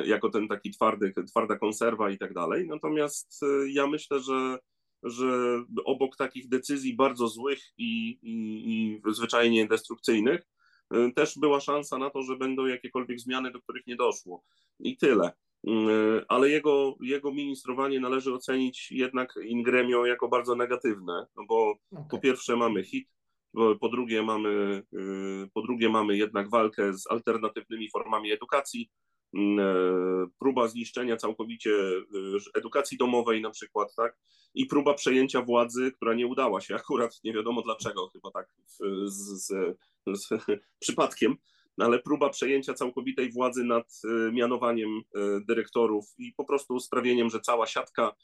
Speaker 1: jako ten taki twardy, twarda konserwa i tak dalej. Natomiast e, ja myślę, że, że obok takich decyzji bardzo złych i, i, i zwyczajnie destrukcyjnych, też była szansa na to, że będą jakiekolwiek zmiany, do których nie doszło. I tyle. Ale jego, jego ministrowanie należy ocenić jednak in gremio jako bardzo negatywne, no bo okay. po pierwsze mamy hit, po drugie mamy, po drugie mamy jednak walkę z alternatywnymi formami edukacji, próba zniszczenia całkowicie e, edukacji domowej na przykład, tak? I próba przejęcia władzy, która nie udała się akurat, nie wiadomo dlaczego, chyba tak z, z, z przypadkiem, ale próba przejęcia całkowitej władzy nad e, mianowaniem dyrektorów i po prostu sprawieniem, że cała siatka,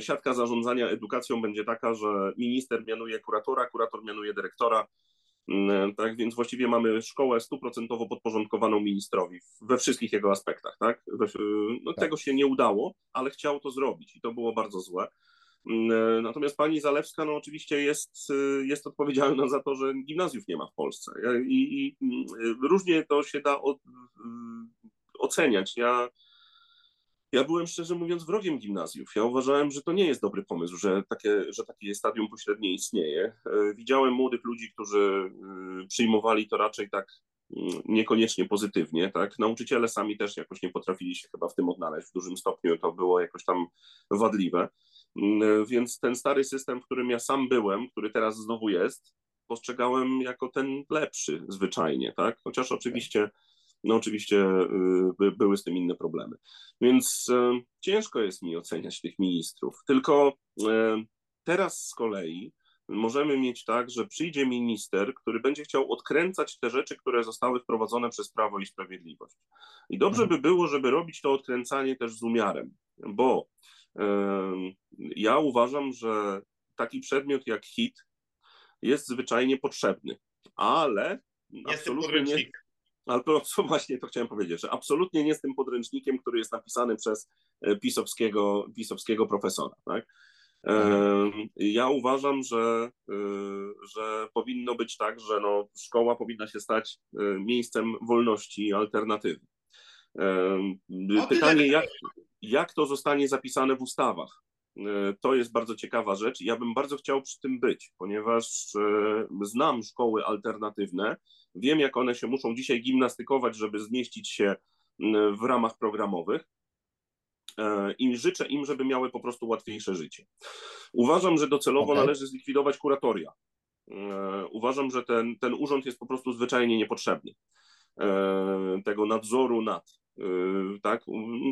Speaker 1: siatka zarządzania edukacją będzie taka, że minister mianuje kuratora, kurator mianuje dyrektora, Mm, tak więc właściwie mamy szkołę stuprocentowo podporządkowaną ministrowi we wszystkich jego aspektach. Tak? No, tak. Tego się nie udało, ale chciał to zrobić i to było bardzo złe. Mm, natomiast pani Zalewska no oczywiście jest, jest odpowiedzialna za to, że gimnazjów nie ma w Polsce. I, i mm, różnie to się da od, oceniać. Ja ja byłem szczerze mówiąc wrogiem gimnazjów. Ja uważałem, że to nie jest dobry pomysł, że takie, że takie stadium pośrednie istnieje. E, widziałem młodych ludzi, którzy e, przyjmowali to raczej tak mm, niekoniecznie pozytywnie, tak? Nauczyciele sami też jakoś nie potrafili się chyba w tym odnaleźć w dużym stopniu, to było jakoś tam wadliwe. Mm, e, więc ten stary system, w którym ja sam byłem, który teraz znowu jest, postrzegałem jako ten lepszy zwyczajnie, tak? Chociaż oczywiście no oczywiście y, były z tym inne problemy. Więc y, ciężko jest mi oceniać tych ministrów. Tylko y, teraz z kolei możemy mieć tak, że przyjdzie minister, który będzie chciał odkręcać te rzeczy, które zostały wprowadzone przez Prawo i Sprawiedliwość. I dobrze mhm. by było, żeby robić to odkręcanie też z umiarem, bo ja uważam, że taki przedmiot jak HIT jest zwyczajnie potrzebny, ale
Speaker 2: jest absolutnie nie,
Speaker 1: ale to właśnie to chciałem powiedzieć, że absolutnie nie z tym podręcznikiem, który jest napisany przez e, pisowskiego, pisowskiego profesora. Tak? Ja uważam, że, e, że powinno być tak, że no, szkoła powinna się stać e, miejscem wolności i alternatywy. Pytanie, jak, jak to zostanie zapisane w ustawach? To jest bardzo ciekawa rzecz. Ja bym bardzo chciał przy tym być, ponieważ znam szkoły alternatywne, Wiem, jak one się muszą dzisiaj gimnastykować, żeby zmieścić się w ramach programowych e, i życzę im, żeby miały po prostu łatwiejsze życie. Uważam, że docelowo okay. należy zlikwidować kuratoria. E, uważam, że ten, ten urząd jest po prostu zwyczajnie niepotrzebny. E, tego nadzoru nad tak?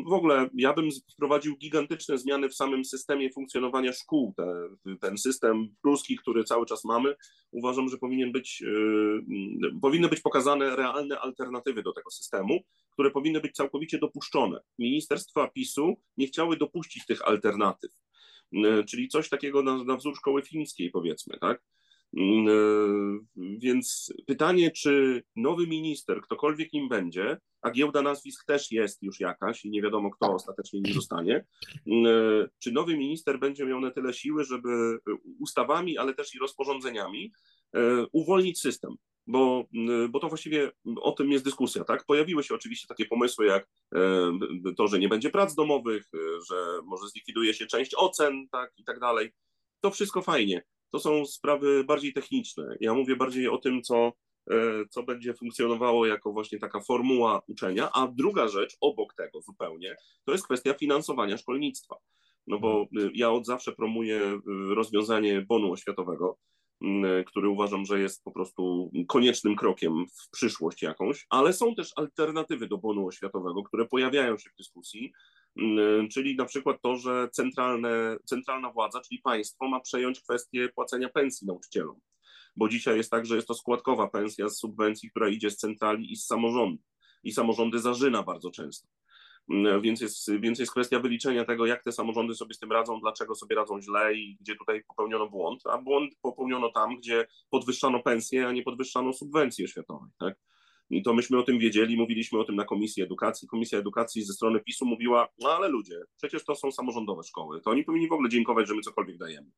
Speaker 1: W ogóle ja bym wprowadził gigantyczne zmiany w samym systemie funkcjonowania szkół. Te, ten system pruski, który cały czas mamy, uważam, że powinien być, yy, powinny być pokazane realne alternatywy do tego systemu, które powinny być całkowicie dopuszczone. Ministerstwa PiSu nie chciały dopuścić tych alternatyw, yy, czyli coś takiego na, na wzór szkoły fińskiej, powiedzmy, tak? Więc pytanie, czy nowy minister, ktokolwiek nim będzie, a giełda nazwisk też jest już jakaś i nie wiadomo, kto ostatecznie nie zostanie. Mm, czy nowy minister będzie miał na tyle siły, żeby ustawami, ale też i rozporządzeniami e, uwolnić system? Bo, mm, bo to właściwie o tym jest dyskusja, tak? Pojawiły się oczywiście takie pomysły jak e, to, że nie będzie prac domowych, e, że może zlikwiduje się część ocen, tak, i tak dalej. To wszystko fajnie. To są sprawy bardziej techniczne. Ja mówię bardziej o tym, co E, co będzie funkcjonowało jako właśnie taka formuła uczenia, a druga rzecz obok tego zupełnie, to jest kwestia finansowania szkolnictwa. No bo mhm. ja od zawsze promuję y, rozwiązanie bonu oświatowego, który uważam, że jest po prostu koniecznym krokiem w przyszłość jakąś, ale są też alternatywy do bonu oświatowego, które pojawiają się w dyskusji, czyli na przykład to, że centralne, centralna władza, czyli państwo ma przejąć kwestię płacenia pensji nauczycielom bo dzisiaj jest tak, że jest to składkowa pensja z subwencji, która idzie z centrali i z samorządu. I samorządy zażyna bardzo często. Mm, więc jest, więc jest kwestia wyliczenia tego, jak te samorządy sobie z tym radzą, dlaczego sobie radzą źle i gdzie tutaj popełniono błąd. A błąd popełniono tam, gdzie podwyższano pensję, a nie podwyższano subwencji oświatowej. Tak? I to myśmy o tym wiedzieli, mówiliśmy o tym na Komisji Edukacji. Komisja Edukacji ze strony PiSu mówiła, no ale ludzie, przecież to są samorządowe szkoły, to oni powinni w ogóle dziękować, że my cokolwiek dajemy.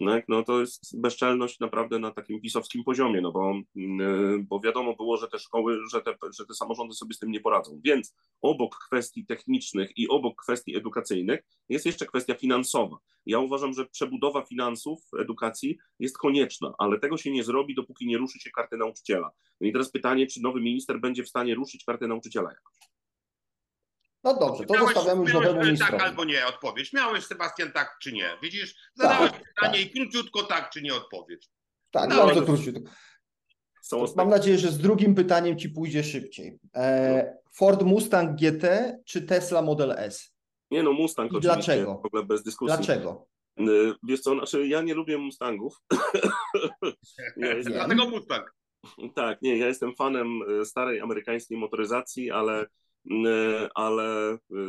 Speaker 1: Tak, no to jest bezczelność naprawdę na takim pisowskim poziomie, no bo, mm, bo wiadomo było, że te szkoły, że te, że te samorządy sobie z tym nie poradzą. Więc obok kwestii technicznych i obok kwestii edukacyjnych jest jeszcze kwestia finansowa. Ja uważam, że przebudowa finansów edukacji jest konieczna, ale tego się nie zrobi, dopóki nie ruszy się karty nauczyciela. No i teraz pytanie, czy nowy minister będzie w stanie ruszyć kartę nauczyciela jakoś?
Speaker 3: No dobrze, to
Speaker 2: Miałeś-
Speaker 3: zostawiamy już nowemu ministrowi.
Speaker 2: Tak albo nie odpowiedź. Miałeś, Sebastian, tak czy nie? Widzisz? Zadałeś
Speaker 3: Tak,
Speaker 2: pytanie
Speaker 3: tak.
Speaker 2: i króciutko tak czy nie odpowiedź.
Speaker 3: Tak,
Speaker 2: No,
Speaker 3: bardzo króciutko. Mam nadzieję, że z drugim pytaniem ci pójdzie szybciej. E, Ford Mustang GT czy Tesla Model S?
Speaker 1: Nie no, Mustang
Speaker 3: I
Speaker 1: oczywiście,
Speaker 3: dlaczego?
Speaker 1: w ogóle bez dyskusji.
Speaker 3: Dlaczego?
Speaker 1: Y, Wiesz co, znaczy ja nie lubię Mustangów. ja jestem,
Speaker 2: Dlatego Mustang.
Speaker 1: tak, nie, ja jestem fanem y, starej amerykańskiej motoryzacji, ale, ale y,